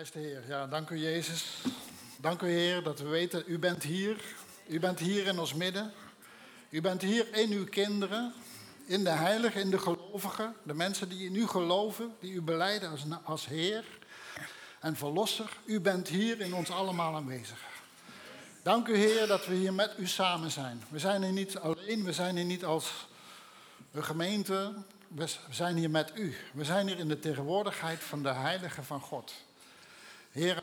Prijs Heer. Ja, dank u Jezus. Dank u Heer dat we weten, u bent hier. U bent hier in ons midden. U bent hier in uw kinderen, in de heiligen, in de gelovigen. De mensen die in u geloven, die u beleiden als, als Heer en Verlosser. U bent hier in ons allemaal aanwezig. Dank u Heer dat we hier met u samen zijn. We zijn hier niet alleen, we zijn hier niet als een gemeente. We zijn hier met u. We zijn hier in de tegenwoordigheid van de Heilige van God. Heer,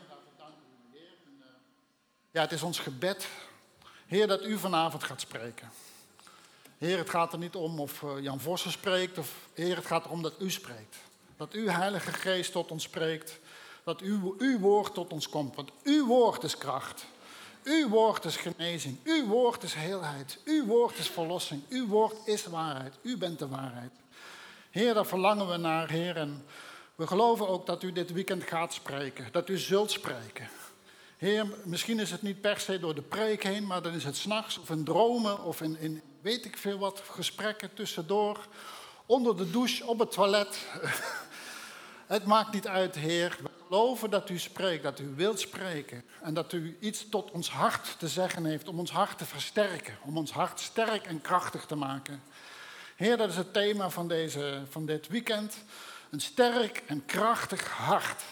ja, het is ons gebed, Heer, dat u vanavond gaat spreken. Heer, het gaat er niet om of eh, Jan Vossen spreekt, of Heer, het gaat erom dat u spreekt. Dat uw Heilige Geest tot ons spreekt, dat uw, uw woord tot ons komt. Want uw woord is kracht. Uw woord is genezing. Uw woord is heelheid. Uw woord is verlossing. Uw woord is waarheid. U bent de waarheid. Heer, daar verlangen we naar, Heer. En we geloven ook dat u dit weekend gaat spreken. Dat u zult spreken. Heer, misschien is het niet per se door de preek heen, maar dan is het s'nachts of in dromen of in, in weet ik veel wat gesprekken tussendoor. Onder de douche, op het toilet. het maakt niet uit, Heer. We geloven dat u spreekt, dat u wilt spreken. En dat u iets tot ons hart te zeggen heeft om ons hart te versterken. Om ons hart sterk en krachtig te maken. Heer, dat is het thema van, deze, van dit weekend. Een sterk en krachtig hart.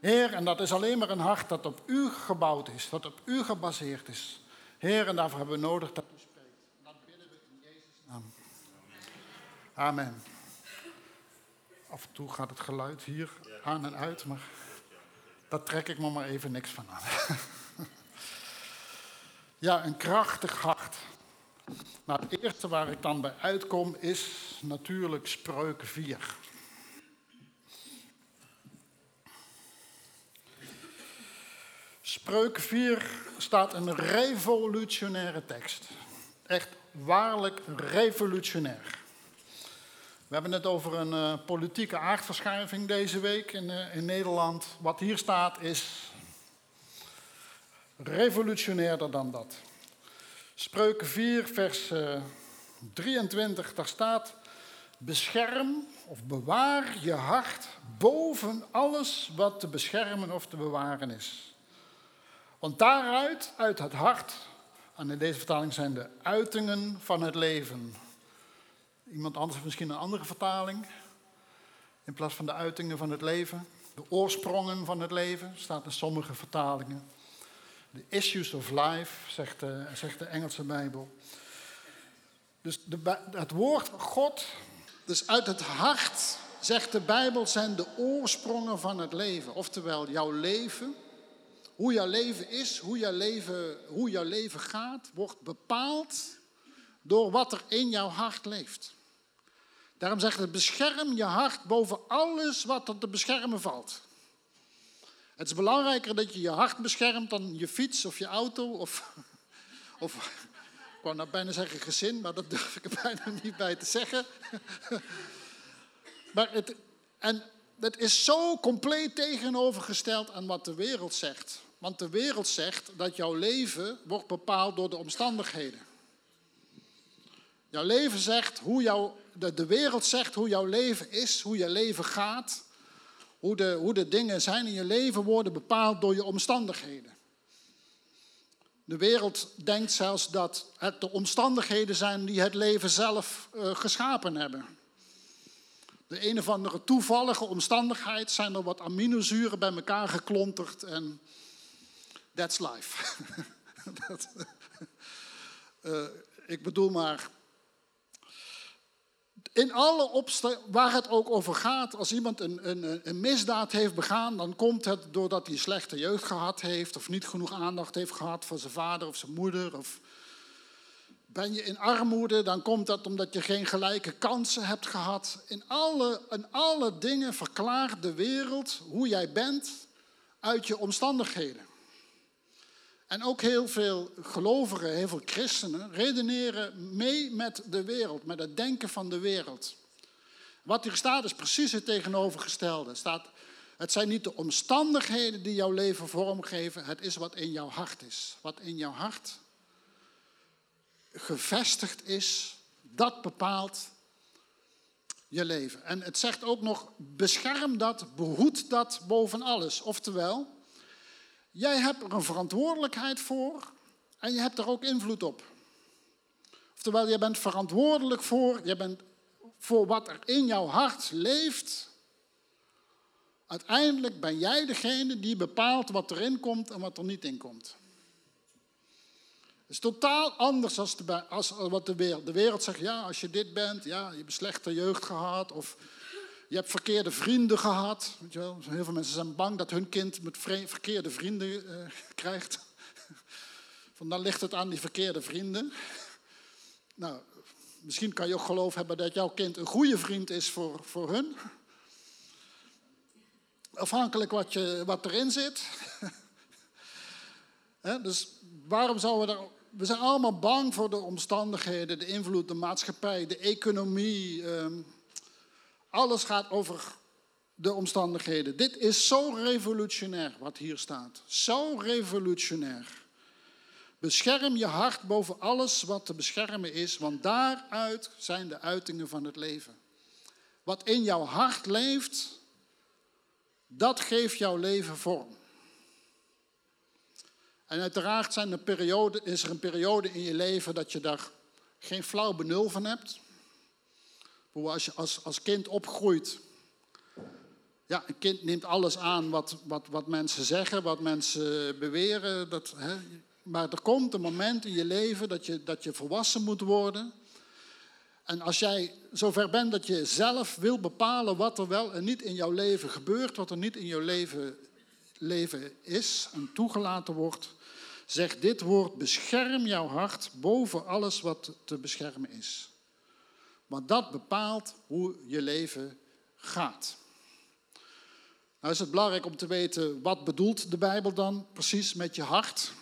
Heer, en dat is alleen maar een hart dat op u gebouwd is, dat op u gebaseerd is. Heer, en daarvoor hebben we nodig dat u spreekt. Dat bidden we in Jezus' naam. Amen. Af en toe gaat het geluid hier aan en uit, maar daar trek ik me maar even niks van aan. Ja, een krachtig hart. Nou, het eerste waar ik dan bij uitkom is natuurlijk Spreuken 4. Spreuken 4 staat een revolutionaire tekst. Echt waarlijk revolutionair. We hebben het over een uh, politieke aardverschuiving deze week in, uh, in Nederland. Wat hier staat is revolutionairder dan dat. Spreuken 4, vers uh, 23, daar staat: Bescherm of bewaar je hart boven alles wat te beschermen of te bewaren is. Want daaruit, uit het hart, en in deze vertaling zijn de uitingen van het leven. Iemand anders heeft misschien een andere vertaling. In plaats van de uitingen van het leven. De oorsprongen van het leven staat in sommige vertalingen. De issues of life, zegt de, zegt de Engelse Bijbel. Dus de, het woord God, dus uit het hart, zegt de Bijbel, zijn de oorsprongen van het leven. Oftewel, jouw leven, hoe jouw leven is, hoe jouw leven, hoe jouw leven gaat, wordt bepaald door wat er in jouw hart leeft. Daarom zegt het, bescherm je hart boven alles wat er te beschermen valt. Het is belangrijker dat je je hart beschermt dan je fiets of je auto of, of ik wou nou bijna zeggen gezin, maar dat durf ik er bijna niet bij te zeggen. Maar het, en het is zo compleet tegenovergesteld aan wat de wereld zegt. Want de wereld zegt dat jouw leven wordt bepaald door de omstandigheden. Jouw leven zegt hoe jouw, de, de wereld zegt hoe jouw leven is, hoe je leven gaat. Hoe de, hoe de dingen zijn in je leven worden bepaald door je omstandigheden. De wereld denkt zelfs dat het de omstandigheden zijn die het leven zelf uh, geschapen hebben. De een of andere toevallige omstandigheid zijn er wat aminozuren bij elkaar geklonterd en that's life. dat, uh, ik bedoel maar, in alle opsten, waar het ook over gaat, als iemand een, een, een, misdaad heeft begaan, dan komt het doordat hij slechte jeugd gehad heeft, of niet genoeg aandacht heeft gehad voor zijn vader of zijn moeder. Of ben je in armoede, dan komt dat omdat je geen gelijke kansen hebt gehad. In alle, in alle dingen verklaart de wereld hoe jij bent uit je omstandigheden. En ook heel veel gelovigen, heel veel christenen redeneren mee met de wereld, met het denken van de wereld. Wat hier staat is precies het tegenovergestelde. Staat, het zijn niet de omstandigheden die jouw leven vormgeven, het is wat in jouw hart is. Wat in jouw hart gevestigd is, dat bepaalt je leven. En het zegt ook nog, bescherm dat, behoed dat boven alles. Oftewel, jij hebt er een verantwoordelijkheid voor en je hebt er ook invloed op. Oftewel, je bent verantwoordelijk voor, je bent voor wat er in jouw hart leeft. Uiteindelijk ben jij degene die bepaalt wat erin komt en wat er niet in komt. Het is totaal anders als, de, wat de wereld. De wereld zegt, ja, als je dit bent, ja, je hebt slechte jeugd gehad. Of je hebt verkeerde vrienden gehad. Weet je wel? Heel veel mensen zijn bang dat hun kind met verkeerde vrienden uh, krijgt. Van dan ligt het aan die verkeerde vrienden. Nou, misschien kan je ook geloof hebben dat jouw kind een goede vriend is voor, voor hun. Afhankelijk wat, je, wat erin zit. dus waarom zouden we daar. We zijn allemaal bang voor de omstandigheden, de invloed, de maatschappij, de economie. Ehm, alles gaat over de omstandigheden. Dit is zo revolutionair wat hier staat. Zo revolutionair. Bescherm je hart boven alles wat te beschermen is, want daaruit zijn de uitingen van het leven. Wat in jouw hart leeft, dat geeft jouw leven vorm. En uiteraard zijn er periode, is er een periode in je leven dat je daar geen flauw benul van hebt. Als je als, als kind opgroeit, ja, een kind neemt alles aan wat, wat, wat mensen zeggen, wat mensen beweren. Dat, hè, maar er komt een moment in je leven dat je, dat je volwassen moet worden. En als jij zover bent dat je zelf wil bepalen wat er wel en niet in jouw leven gebeurt, wat er niet in jouw leven, leven is en toegelaten wordt, zeg dit woord, bescherm jouw hart boven alles wat te beschermen is. Want dat bepaalt hoe je leven gaat. Nou is het belangrijk om te weten, wat bedoelt de Bijbel dan precies met je hart?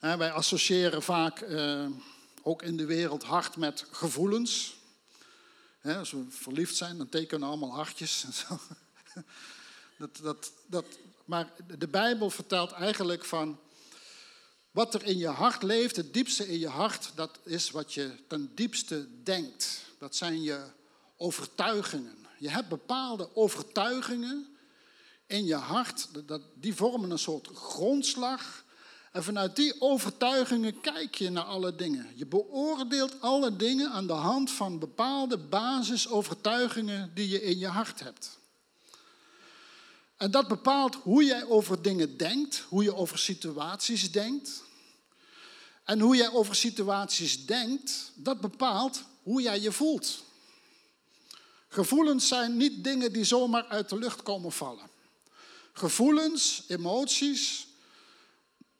wij associëren vaak eh, ook in de wereld hart met gevoelens. als we verliefd zijn, dan tekenen we allemaal hartjes en zo. Dat, dat, dat, maar de Bijbel vertelt eigenlijk van wat er in je hart leeft, het diepste in je hart, dat is wat je ten diepste denkt. Dat zijn je overtuigingen. Je hebt bepaalde overtuigingen in je hart, die vormen een soort grondslag en vanuit die overtuigingen kijk je naar alle dingen. Je beoordeelt alle dingen aan de hand van bepaalde basisovertuigingen die je in je hart hebt. En dat bepaalt hoe jij over dingen denkt, hoe je over situaties denkt. En hoe jij over situaties denkt, dat bepaalt hoe jij je voelt. Gevoelens zijn niet dingen die zomaar uit de lucht komen vallen. Gevoelens, emoties,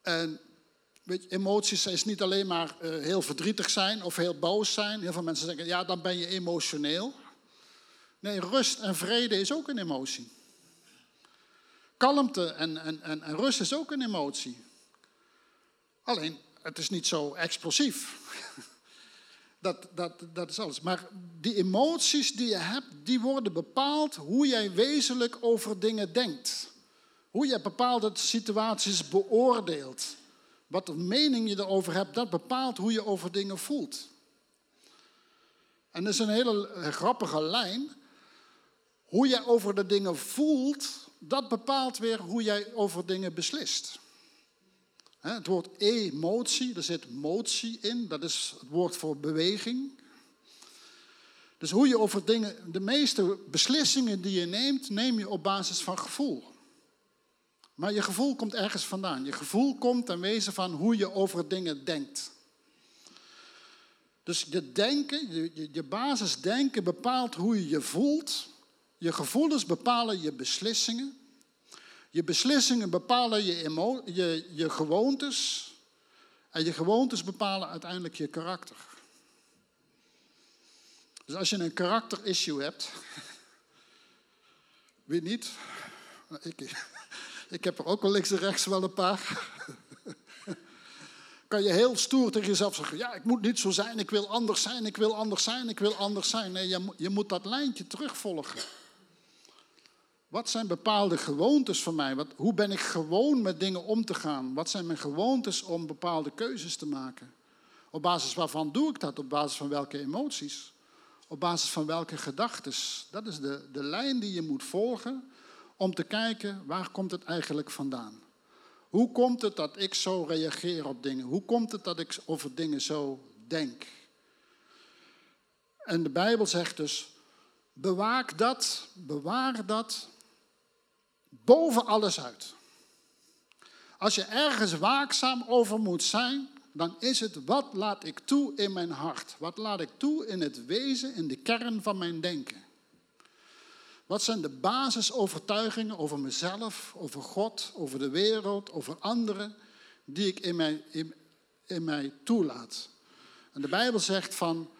en emoties is niet alleen maar uh, heel verdrietig zijn of heel boos zijn. Heel veel mensen zeggen, ja, dan ben je emotioneel. Nee, rust en vrede is ook een emotie. Kalmte en, en, en, rust is ook een emotie. Alleen, het is niet zo explosief. Dat, dat, dat is alles. Maar die emoties die je hebt, die worden bepaald hoe jij wezenlijk over dingen denkt. Hoe je bepaalde situaties beoordeelt. Wat de mening je erover hebt, dat bepaalt hoe je over dingen voelt. En dat is een hele grappige lijn. Hoe jij over de dingen voelt, dat bepaalt weer hoe jij over dingen beslist. Het woord emotie, er zit motie in, dat is het woord voor beweging. Dus hoe je over dingen, de meeste beslissingen die je neemt, neem je op basis van gevoel. Maar je gevoel komt ergens vandaan. Je gevoel komt ten wezen van hoe je over dingen denkt. Dus je denken, je, je basisdenken bepaalt hoe je je voelt. Je gevoelens bepalen je beslissingen. Je beslissingen bepalen je, je, je gewoontes. En je gewoontes bepalen uiteindelijk je karakter. Dus als je een karakterissue hebt, wie niet? Ik, ik heb er ook wel links en rechts wel een paar. kan je heel stoer tegen jezelf zeggen: Ja, ik moet niet zo zijn, ik wil anders zijn, ik wil anders zijn, ik wil anders zijn. Nee, je, je moet dat lijntje terugvolgen. Wat zijn bepaalde gewoontes van mij? Wat, hoe ben ik gewoon met dingen om te gaan? Wat zijn mijn gewoontes om bepaalde keuzes te maken? Op basis waarvan doe ik dat? Op basis van welke emoties? Op basis van welke gedachten? Dat is de, de lijn die je moet volgen om te kijken waar komt het eigenlijk vandaan. Hoe komt het dat ik zo reageer op dingen? Hoe komt het dat ik over dingen zo denk? En de Bijbel zegt dus, bewaak dat, bewaar dat boven alles uit. Als je ergens waakzaam over moet zijn, dan is het wat laat ik toe in mijn hart? Wat laat ik toe in het wezen, in de kern van mijn denken? Wat zijn de basisovertuigingen over mezelf, over God, over de wereld, over anderen, die ik in mij, in, in mij toelaat? En de Bijbel zegt van,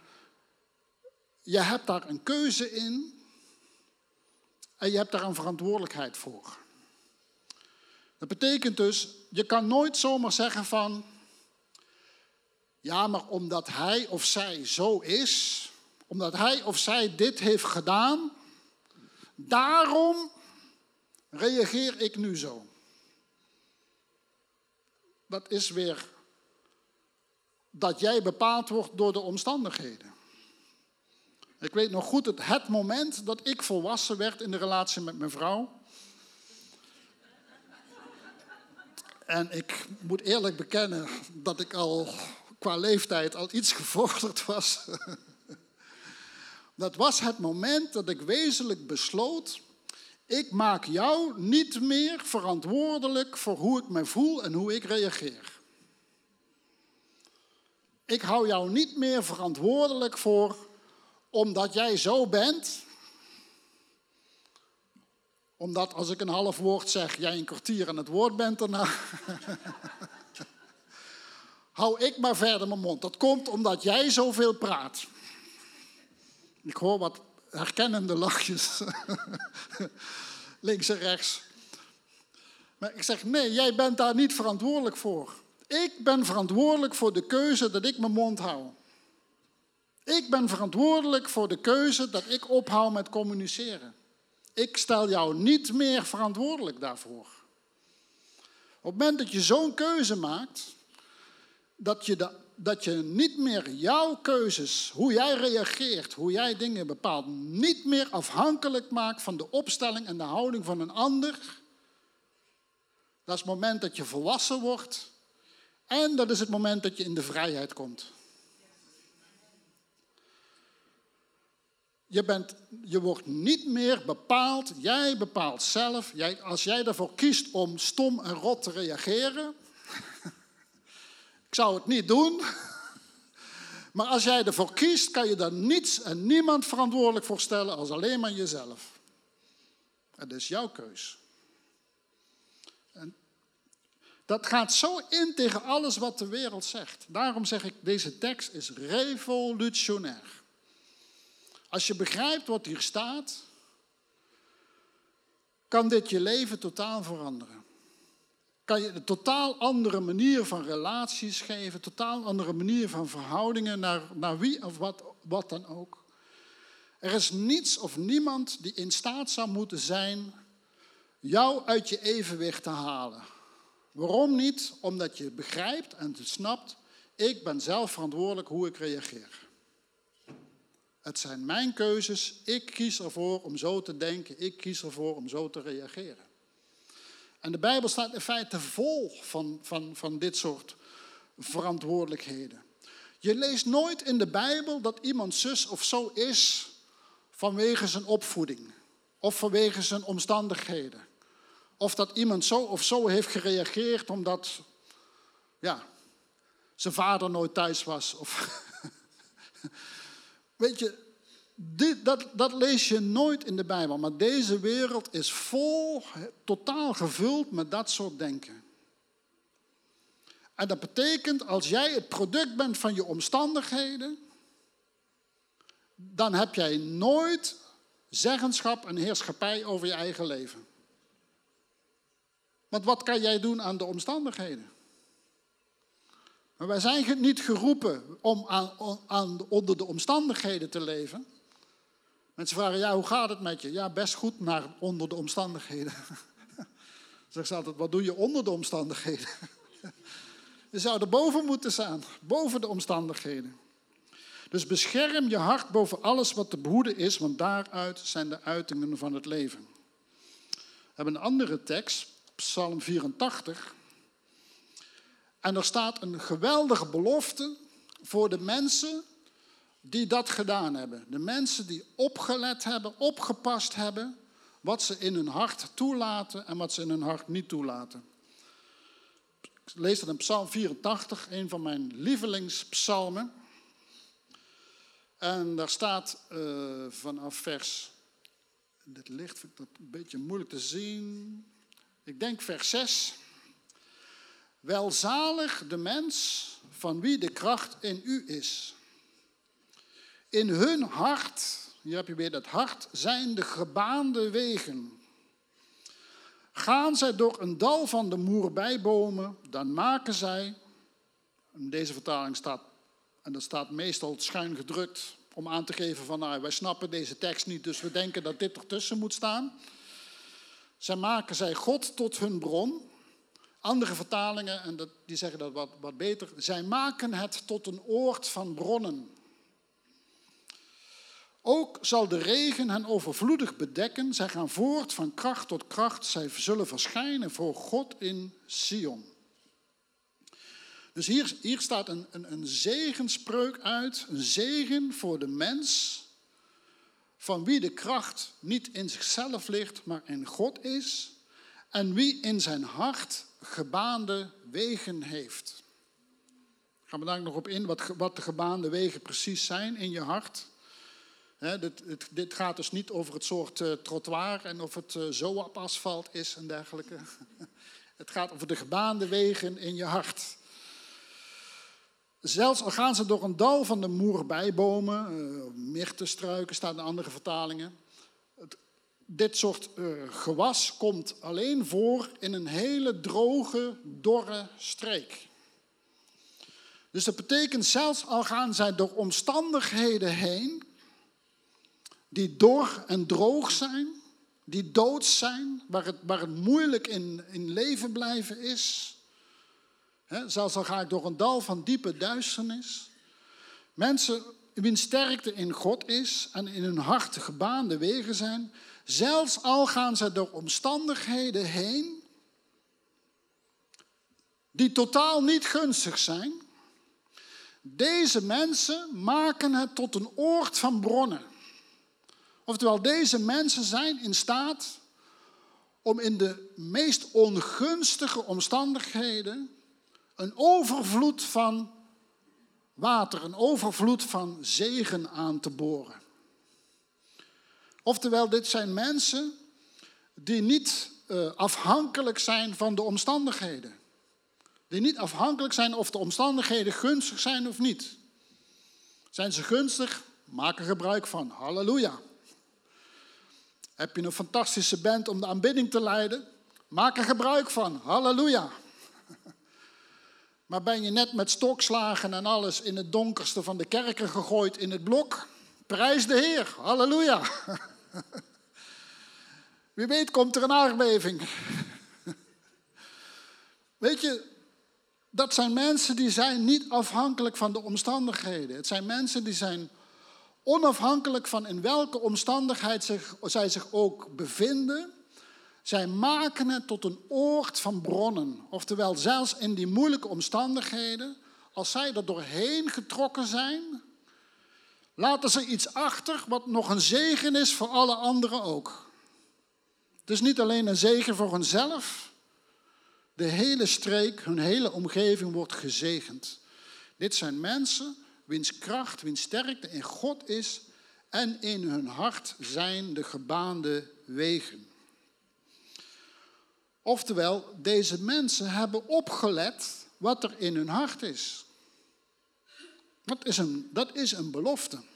je hebt daar een keuze in en je hebt daar een verantwoordelijkheid voor. Dat betekent dus, je kan nooit zomaar zeggen van, ja, maar omdat hij of zij zo is, omdat hij of zij dit heeft gedaan, daarom reageer ik nu zo. Dat is weer dat jij bepaald wordt door de omstandigheden. Ik weet nog goed het, het moment dat ik volwassen werd in de relatie met mijn vrouw. En ik moet eerlijk bekennen dat ik al qua leeftijd al iets gevorderd was. Dat was het moment dat ik wezenlijk besloot, ik maak jou niet meer verantwoordelijk voor hoe ik me voel en hoe ik reageer. Ik hou jou niet meer verantwoordelijk voor omdat jij zo bent. Omdat als ik een half woord zeg, jij een kwartier aan het woord bent daarna. hou ik maar verder mijn mond. Dat komt omdat jij zoveel praat. Ik hoor wat herkennende lachjes. Links en rechts. Maar ik zeg, nee, jij bent daar niet verantwoordelijk voor. Ik ben verantwoordelijk voor de keuze dat ik mijn mond hou. Ik ben verantwoordelijk voor de keuze dat ik ophoud met communiceren. Ik stel jou niet meer verantwoordelijk daarvoor. Op het moment dat je zo'n keuze maakt, dat je, dat je niet meer jouw keuzes, hoe jij reageert, hoe jij dingen bepaalt, niet meer afhankelijk maakt van de opstelling en de houding van een ander. Dat is het moment dat je volwassen wordt en dat is het moment dat je in de vrijheid komt. Je, bent, je wordt niet meer bepaald, jij bepaalt zelf. Jij, als jij ervoor kiest om stom en rot te reageren, ik zou het niet doen. Maar als jij ervoor kiest, kan je daar niets en niemand verantwoordelijk voor stellen als alleen maar jezelf. Het is jouw keus. En dat gaat zo in tegen alles wat de wereld zegt. Daarom zeg ik, deze tekst is revolutionair. Als je begrijpt wat hier staat, kan dit je leven totaal veranderen kan je een totaal andere manier van relaties geven, een totaal andere manier van verhoudingen naar, naar wie of wat, wat dan ook. Er is niets of niemand die in staat zou moeten zijn jou uit je evenwicht te halen. Waarom niet? Omdat je begrijpt en snapt, ik ben zelf verantwoordelijk hoe ik reageer. Het zijn mijn keuzes, ik kies ervoor om zo te denken, ik kies ervoor om zo te reageren. En de Bijbel staat in feite vol van, van, van dit soort verantwoordelijkheden. Je leest nooit in de Bijbel dat iemand zus of zo is vanwege zijn opvoeding of vanwege zijn omstandigheden. Of dat iemand zo of zo heeft gereageerd omdat ja, zijn vader nooit thuis was. Of Weet je, dit, dat, dat lees je nooit in de Bijbel, maar deze wereld is vol, totaal gevuld met dat soort denken. En dat betekent, als jij het product bent van je omstandigheden, dan heb jij nooit zeggenschap en heerschappij over je eigen leven. Want wat kan jij doen aan de omstandigheden? Maar wij zijn niet geroepen om aan, onder de omstandigheden te leven. Mensen vragen, ja, hoe gaat het met je? Ja, best goed, maar onder de omstandigheden. Zeg ze altijd, wat doe je onder de omstandigheden? Je zou er boven moeten staan, boven de omstandigheden. Dus bescherm je hart boven alles wat te behoeden is, want daaruit zijn de uitingen van het leven. We hebben een andere tekst, Psalm 84. En er staat een geweldige belofte voor de mensen die dat gedaan hebben. De mensen die opgelet hebben, opgepast hebben, wat ze in hun hart toelaten en wat ze in hun hart niet toelaten. Ik lees dat in Psalm 84, een van mijn lievelingspsalmen. En daar staat uh, vanaf vers, dit licht vind ik dat een beetje moeilijk te zien. Ik denk vers 6. Welzalig de mens van wie de kracht in u is. In hun hart, hier heb je weer dat hart, zijn de gebaande wegen. Gaan zij door een dal van de moerbijbomen, dan maken zij, in deze vertaling staat, en dat staat meestal schuin gedrukt, om aan te geven van nou, wij snappen deze tekst niet, dus we denken dat dit ertussen moet staan. Zij maken zij God tot hun bron. Andere vertalingen, en dat, die zeggen dat wat, wat beter, zij maken het tot een oord van bronnen. Ook zal de regen hen overvloedig bedekken. Zij gaan voort van kracht tot kracht. Zij zullen verschijnen voor God in Sion. Dus hier, hier staat een, een, een zegenspreuk uit. Een zegen voor de mens. Van wie de kracht niet in zichzelf ligt, maar in God is. En wie in zijn hart gebaande wegen heeft. Ik ga we daar nog op in wat, wat de gebaande wegen precies zijn in je hart dit, dit, gaat dus niet over het soort uh, trottoir en of het uh, zo op asfalt is en dergelijke. het gaat over de gebaande wegen in je hart. Zelfs al gaan ze door een dal van de moerbijbomen, uh, myrtestruiken staan in andere vertalingen. Dit soort gewas komt alleen voor in een hele droge, dorre streek. Dus dat betekent zelfs al gaan zij door omstandigheden heen, die dor en droog zijn, die dood zijn, waar het, waar het moeilijk in, in leven blijven is. He, zelfs al ga ik door een dal van diepe duisternis. Mensen wiens sterkte in God is en in hun hart gebaande wegen zijn, zelfs al gaan ze door omstandigheden heen die totaal niet gunstig zijn, deze mensen maken het tot een oord van bronnen. Oftewel, deze mensen zijn in staat om in de meest ongunstige omstandigheden een overvloed van water, een overvloed van zegen aan te boren. Oftewel, dit zijn mensen die niet uh, afhankelijk zijn van de omstandigheden. Die niet afhankelijk zijn of de omstandigheden gunstig zijn of niet. Zijn ze gunstig? Maak er gebruik van. Halleluja. Heb je een fantastische band om de aanbidding te leiden? Maak er gebruik van. Halleluja. Maar ben je net met stokslagen en alles in het donkerste van de kerken gegooid in het blok? Prijs de Heer. Halleluja. Wie weet komt er een aardbeving. Weet je, dat zijn mensen die zijn niet afhankelijk van de omstandigheden. Het zijn mensen die zijn onafhankelijk van in welke omstandigheid zij zich ook bevinden, zij maken het tot een oord van bronnen. Oftewel, zelfs in die moeilijke omstandigheden, als zij er doorheen getrokken zijn, laten ze iets achter wat nog een zegen is voor alle anderen ook. Het is niet alleen een zegen voor hunzelf, de hele streek, hun hele omgeving wordt gezegend. Dit zijn mensen wiens kracht, wiens sterkte in God is en in hun hart zijn de gebaande wegen. Oftewel, deze mensen hebben opgelet wat er in hun hart is. Dat is een, dat is een belofte.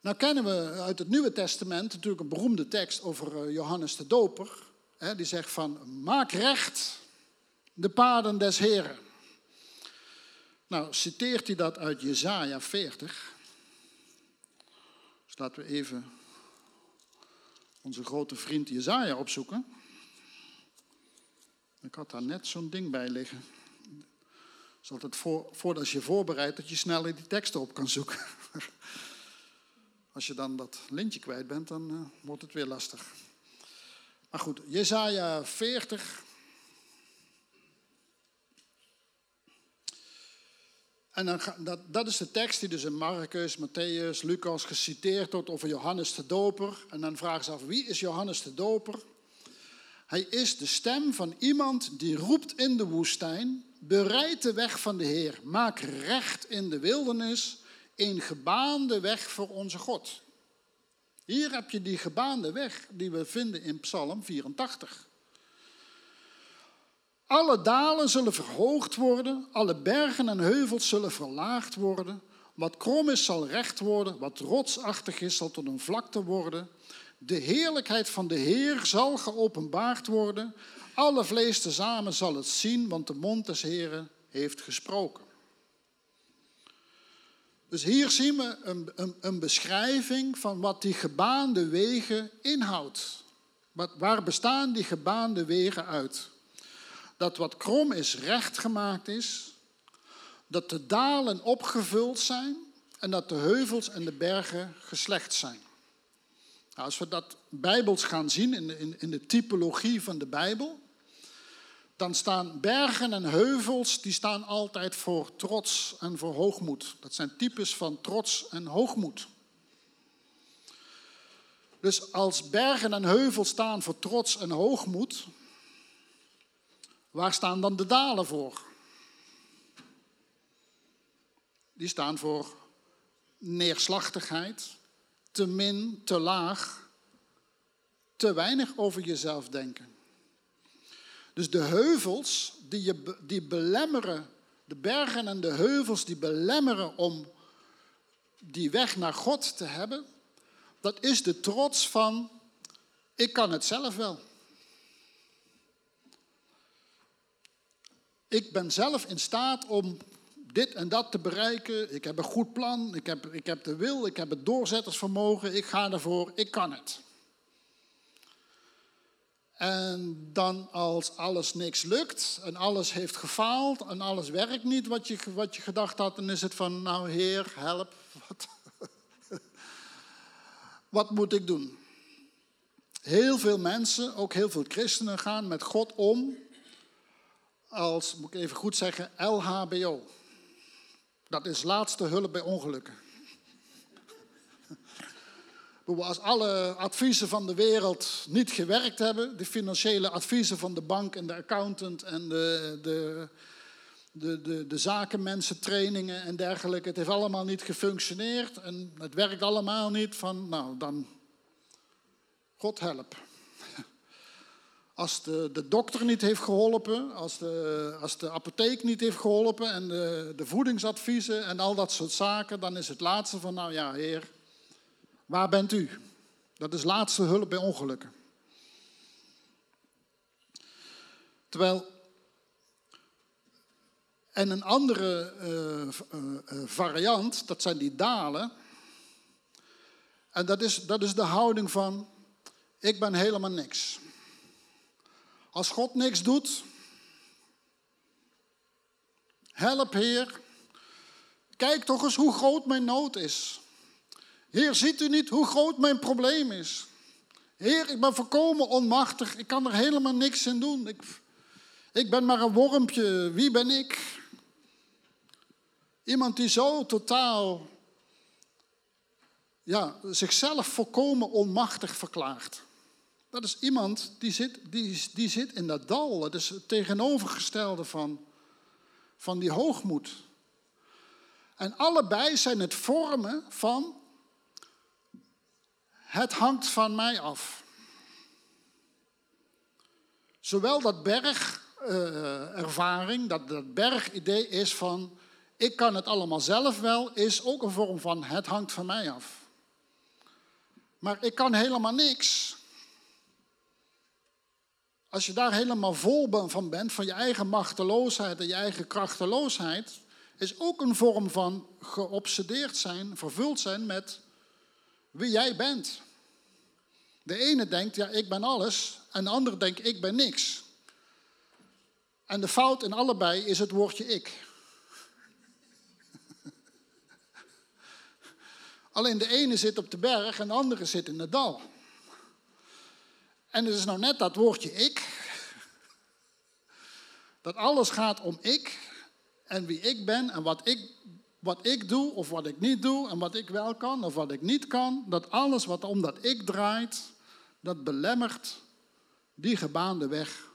Nou kennen we uit het Nieuwe Testament natuurlijk een beroemde tekst over eh, Johannes de Doper. Die zegt van, maak recht de paden des Heren. Nou, citeert hij dat uit Jesaja 40. Dus laten we even onze grote vriend Jesaja opzoeken. Ik had daar net zo'n ding bij liggen. Het altijd voor, voordat je voorbereidt dat je sneller die teksten op kan zoeken. Als je dan dat lintje kwijt bent, dan uh, wordt het weer lastig. Maar goed, Jezaja 40. En dan, dat, dat is de tekst die dus in Marcus, Matthäus, Lucas geciteerd wordt over Johannes de Doper. En dan vragen ze af, wie is Johannes de Doper? Hij is de stem van iemand die roept in de woestijn, bereid de weg van de Heer, maak recht in de wildernis, een gebaande weg voor onze God. Hier heb je die gebaande weg die we vinden in Psalm 84. Alle dalen zullen verhoogd worden, alle bergen en heuvels zullen verlaagd worden. Wat krom is zal recht worden, wat rotsachtig is zal tot een vlakte worden. De heerlijkheid van de Heer zal geopenbaard worden. Alle vlees tezamen zal het zien, want de mond des Heeren heeft gesproken. Dus hier zien we een, een, een beschrijving van wat die gebaande wegen inhoudt. Wat, waar bestaan die gebaande wegen uit? Dat wat krom is, recht gemaakt is. Dat de dalen opgevuld zijn en dat de heuvels en de bergen geslecht zijn. Nou, als we dat bijbels gaan zien in in, in de typologie van de Bijbel, dan staan bergen en heuvels, die staan altijd voor trots en voor hoogmoed. Dat zijn types van trots en hoogmoed. Dus als bergen en heuvels staan voor trots en hoogmoed, waar staan dan de dalen voor? Die staan voor neerslachtigheid, te min, te laag, te weinig over jezelf denken. Dus de heuvels die, je, die belemmeren, de bergen en de heuvels die belemmeren om die weg naar God te hebben, dat is de trots van, ik kan het zelf wel. Ik ben zelf in staat om dit en dat te bereiken. Ik heb een goed plan, ik heb, ik heb de wil, ik heb het doorzettersvermogen, ik ga ervoor, ik kan het. En dan als alles niks lukt en alles heeft gefaald en alles werkt niet wat je, wat je gedacht had, dan is het van, nou Heer, help, wat, wat moet ik doen? Heel veel mensen, ook heel veel christenen, gaan met God om als, moet ik even goed zeggen, LHBO. Dat is laatste hulp bij ongelukken. Als alle adviezen van de wereld niet gewerkt hebben, de financiële adviezen van de bank en de accountant en de, de, de, de, de zakenmensen, trainingen en dergelijke, het heeft allemaal niet gefunctioneerd en het werkt allemaal niet, van nou dan, God help. Als de, de dokter niet heeft geholpen, als de, als de apotheek niet heeft geholpen en de, de voedingsadviezen en al dat soort zaken, dan is het laatste van, nou ja, heer, waar bent u? Dat is laatste hulp bij ongelukken. Terwijl, en een andere uh, uh, variant, dat zijn die dalen. En dat is, dat is de houding van, ik ben helemaal niks. Als God niks doet, help Heer. Kijk toch eens hoe groot mijn nood is. Heer, ziet u niet hoe groot mijn probleem is? Heer, ik ben volkomen onmachtig. Ik kan er helemaal niks in doen. Ik, ik ben maar een wormpje. Wie ben ik? Iemand die zo totaal ja, zichzelf volkomen onmachtig verklaart. Dat is iemand die zit, die, die zit in dat dal. Het is het tegenovergestelde van, van die hoogmoed. En allebei zijn het vormen van het hangt van mij af. Zowel dat bergervaring, uh, dat, dat bergidee is van ik kan het allemaal zelf wel, is ook een vorm van het hangt van mij af. Maar ik kan helemaal niks. Als je daar helemaal vol van bent, van je eigen machteloosheid en je eigen krachteloosheid, is ook een vorm van geobsedeerd zijn, vervuld zijn met wie jij bent. De ene denkt, ja, ik ben alles. En de andere denkt, ik ben niks. En de fout in allebei is het woordje ik. Alleen de ene zit op de berg en de andere zit in de dal. En het is nou net dat woordje ik. Dat alles gaat om ik en wie ik ben en wat ik wat ik doe of wat ik niet doe en wat ik wel kan of wat ik niet kan. Dat alles wat om dat ik draait, dat belemmert die gebaande weg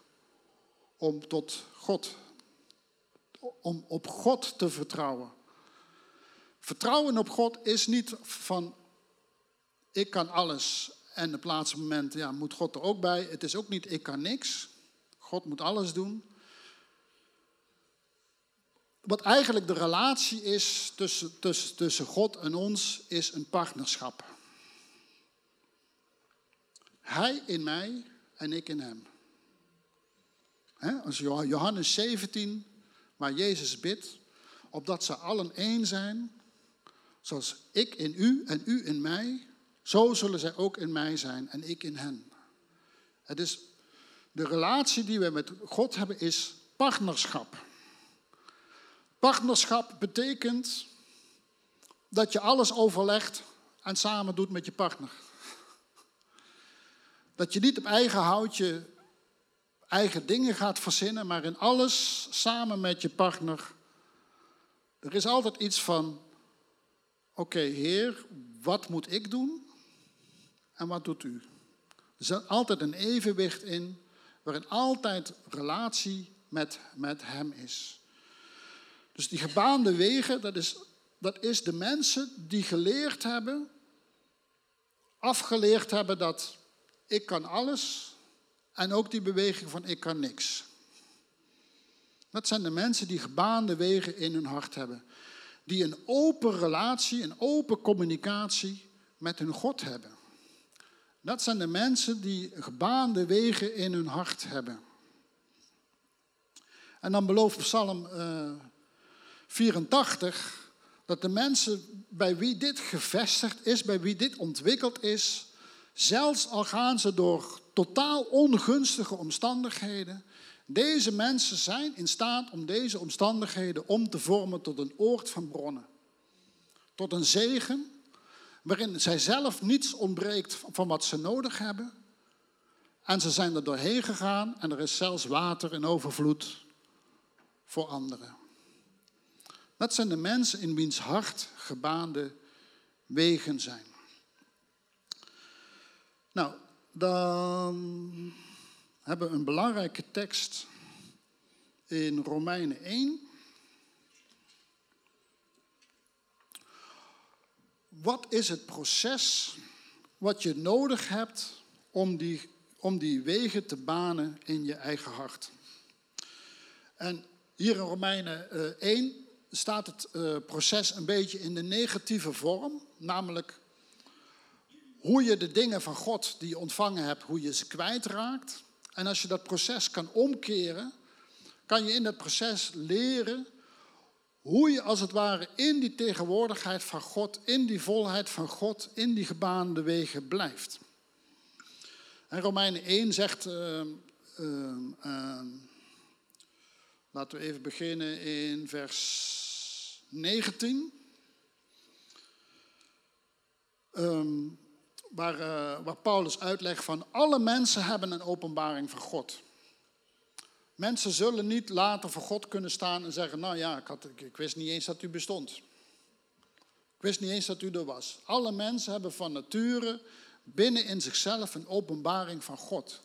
om tot God, om op God te vertrouwen. Vertrouwen op God is niet van ik kan alles en op het laatste moment ja, moet God er ook bij. Het is ook niet ik kan niks. God moet alles doen. Wat eigenlijk de relatie is tussen, tussen, tussen God en ons, is een partnerschap. Hij in mij en ik in hem. als Johannes 17, waar Jezus bidt, opdat ze allen één zijn, zoals ik in u en u in mij, zo zullen zij ook in mij zijn en ik in hen. Het is, de relatie die we met God hebben is partnerschap. Partnerschap betekent dat je alles overlegt en samen doet met je partner. Dat je niet op eigen houtje eigen dingen gaat verzinnen, maar in alles samen met je partner. Er is altijd iets van, oké Heer, wat moet ik doen en wat doet u? Er zit altijd een evenwicht in, waarin altijd relatie met, met Hem is. Dus die gebaande wegen, dat is, dat is de mensen die geleerd hebben, afgeleerd hebben dat ik kan alles en ook die beweging van ik kan niks. Dat zijn de mensen die gebaande wegen in hun hart hebben. Die een open relatie, een open communicatie met hun God hebben. Dat zijn de mensen die gebaande wegen in hun hart hebben. En dan belooft Psalm uh, 84 dat de mensen bij wie dit gevestigd is, bij wie dit ontwikkeld is, zelfs al gaan ze door totaal ongunstige omstandigheden, deze mensen zijn in staat om deze omstandigheden om te vormen tot een oord van bronnen. Tot een zegen waarin zij zelf niets ontbreekt van wat ze nodig hebben. En ze zijn er doorheen gegaan en er is zelfs water in overvloed voor anderen. Dat zijn de mensen in wiens hart gebaande wegen zijn. Nou, dan hebben we een belangrijke tekst in Romeinen 1. Wat is het proces wat je nodig hebt om die, om die wegen te banen in je eigen hart? En hier in Romeinen 1 eh, staat het eh, proces een beetje in de negatieve vorm, namelijk hoe je de dingen van God die je ontvangen hebt, hoe je ze kwijtraakt. En als je dat proces kan omkeren, kan je in dat proces leren hoe je als het ware in die tegenwoordigheid van God, in die volheid van God, in die gebaande wegen blijft. En Romeinen 1 zegt, uh, uh, laten we even beginnen in vers 19. Um, waar, uh, waar Paulus uitlegt van alle mensen hebben een openbaring van God. Mensen zullen niet later voor God kunnen staan en zeggen, nou ja, ik, had, ik, wist niet eens dat u bestond. Ik wist niet eens dat u er was. Alle mensen hebben van nature binnen in zichzelf een openbaring van God.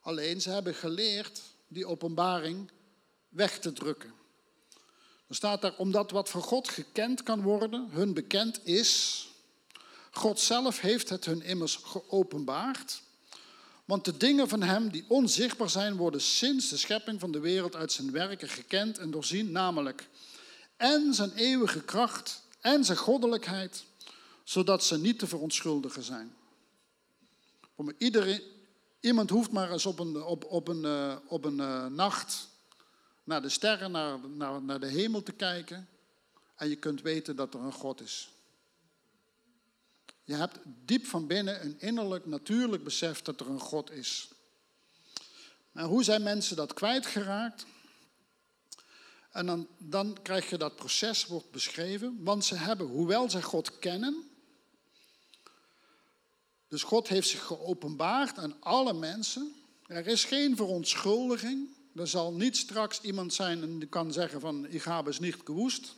Alleen ze hebben geleerd die openbaring weg te drukken. Staat daar, omdat wat van God gekend kan worden, hun bekend is. God zelf heeft het hun immers geopenbaard. Want de dingen van Hem die onzichtbaar zijn, worden sinds de schepping van de wereld uit zijn werken gekend en doorzien, namelijk en zijn eeuwige kracht en zijn goddelijkheid, zodat ze niet te verontschuldigen zijn. iedereen, iemand hoeft maar eens op een, op, op een, eh, op een uh, nacht naar de sterren, naar, naar, naar de hemel te kijken. En je kunt weten dat er een God is. Je hebt diep van binnen een innerlijk, natuurlijk besef dat er een God is. Maar hoe zijn mensen dat kwijtgeraakt? En dan, dan krijg je dat proces, wordt beschreven. Want ze hebben, hoewel ze God kennen. Dus God heeft zich geopenbaard aan alle mensen. Er is geen verontschuldiging. Er zal niet straks iemand zijn die kan zeggen van, ik heb es niet gewoest.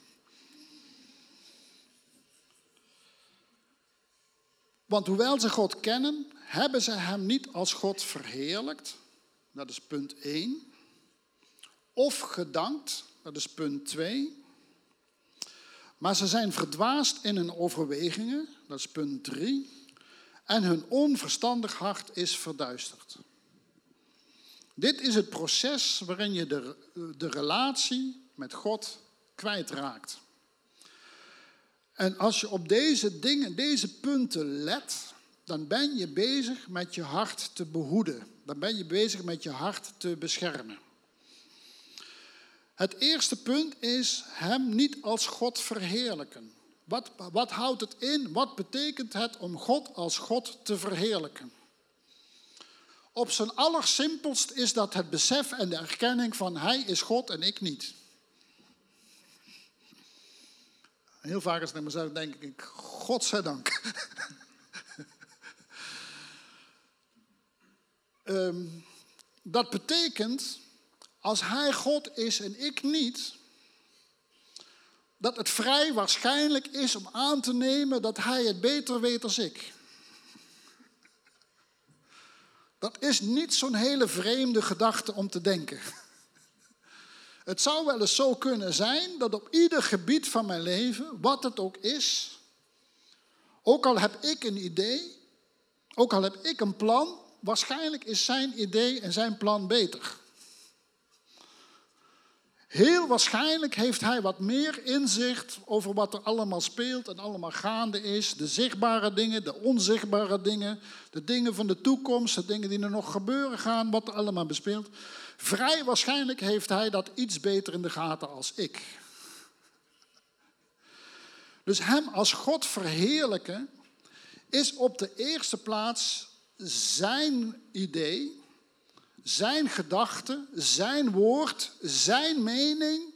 Want hoewel ze God kennen, hebben ze hem niet als God verheerlijkt. Dat is punt 1. Of gedankt. Dat is punt 2. Maar ze zijn verdwaasd in hun overwegingen. Dat is punt 3. En hun onverstandig hart is verduisterd. Dit is het proces waarin je de, de relatie met God kwijtraakt. En als je op deze dingen, deze punten let, dan ben je bezig met je hart te behoeden. Dan ben je bezig met je hart te beschermen. Het eerste punt is Hem niet als God verheerlijken. Wat, wat houdt het in? Wat betekent het om God als God te verheerlijken? Op zijn allersimpelst is dat het besef en de erkenning van Hij is God en ik niet. Heel vaak als ik naar mezelf denk ik, godzijdank. um, dat betekent, als Hij God is en ik niet, dat het vrij waarschijnlijk is om aan te nemen dat Hij het beter weet als ik. Dat is niet zo'n hele vreemde gedachte om te denken. Het zou wel eens zo kunnen zijn dat op ieder gebied van mijn leven, wat het ook is, ook al heb ik een idee, ook al heb ik een plan, waarschijnlijk is zijn idee en zijn plan beter. Heel waarschijnlijk heeft hij wat meer inzicht over wat er allemaal speelt en allemaal gaande is. De zichtbare dingen, de onzichtbare dingen, de dingen van de toekomst, de dingen die er nog gebeuren gaan, wat er allemaal bespeelt. Vrij waarschijnlijk heeft hij dat iets beter in de gaten als ik. Dus hem als God verheerlijken is op de eerste plaats zijn idee zijn gedachte, zijn woord, zijn mening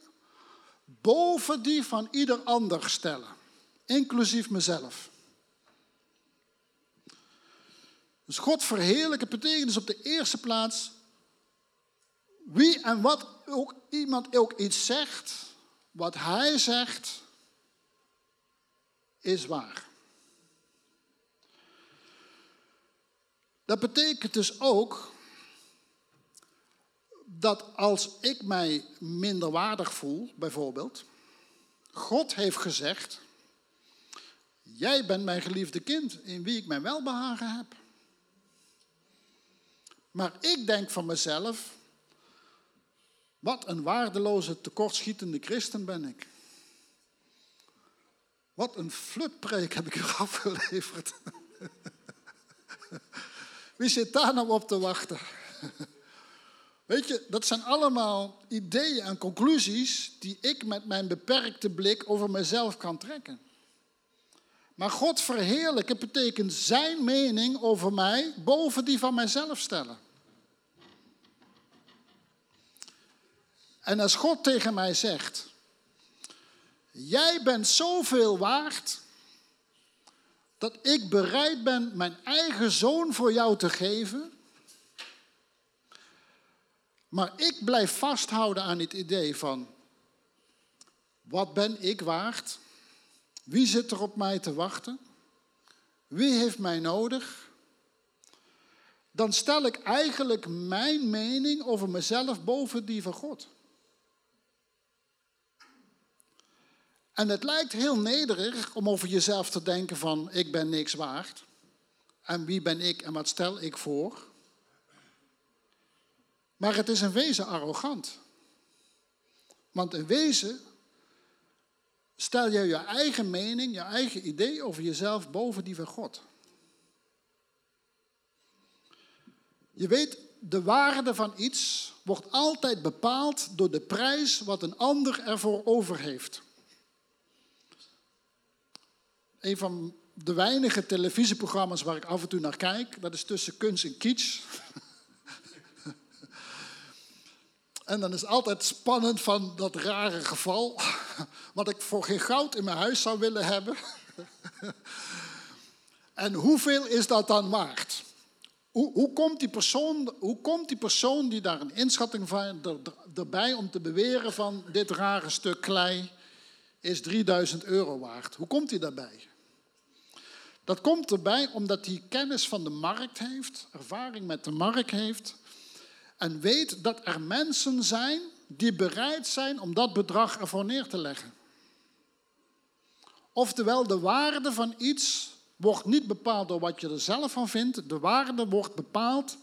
boven die van ieder ander stellen, inclusief mezelf. Dus God verheerlijken betekent dus op de eerste plaats wie en wat ook iemand ook iets zegt, wat hij zegt, is waar. Dat betekent dus ook dat als ik mij minderwaardig voel, bijvoorbeeld, God heeft gezegd, jij bent mijn geliefde kind in wie ik mijn welbehagen heb. Maar ik denk van mezelf, wat een waardeloze, tekortschietende christen ben ik. Wat een flutpreek heb ik u afgeleverd. Wie zit daar nou op te wachten? Weet je, dat zijn allemaal ideeën en conclusies die ik met mijn beperkte blik over mezelf kan trekken. Maar God verheerlijken betekent zijn mening over mij boven die van mijzelf stellen. En als God tegen mij zegt, jij bent zoveel waard dat ik bereid ben mijn eigen zoon voor jou te geven, maar ik blijf vasthouden aan het idee van, wat ben ik waard? Wie zit er op mij te wachten? Wie heeft mij nodig? Dan stel ik eigenlijk mijn mening over mezelf boven die van God. En het lijkt heel nederig om over jezelf te denken van ik ben niks waard. En wie ben ik en wat stel ik voor? Maar het is in wezen arrogant. Want in wezen stel je je eigen mening, je eigen idee over jezelf boven die van God. Je weet, de waarde van iets wordt altijd bepaald door de prijs wat een ander ervoor over heeft. Een van de weinige televisieprogramma's waar ik af en toe naar kijk, dat is tussen kunst en kitsch. En dan is altijd spannend van dat rare geval, wat ik voor geen goud in mijn huis zou willen hebben. En hoeveel is dat dan waard? Hoe, hoe, komt die persoon, hoe komt die persoon die daar een inschatting van er, erbij om te beweren van dit rare stuk klei is 3000 euro waard? Hoe komt hij daarbij? Dat komt erbij omdat hij kennis van de markt heeft, ervaring met de markt heeft en weet dat er mensen zijn die bereid zijn om dat bedrag ervoor neer te leggen. Oftewel, de waarde van iets wordt niet bepaald door wat je er zelf van vindt. De waarde wordt bepaald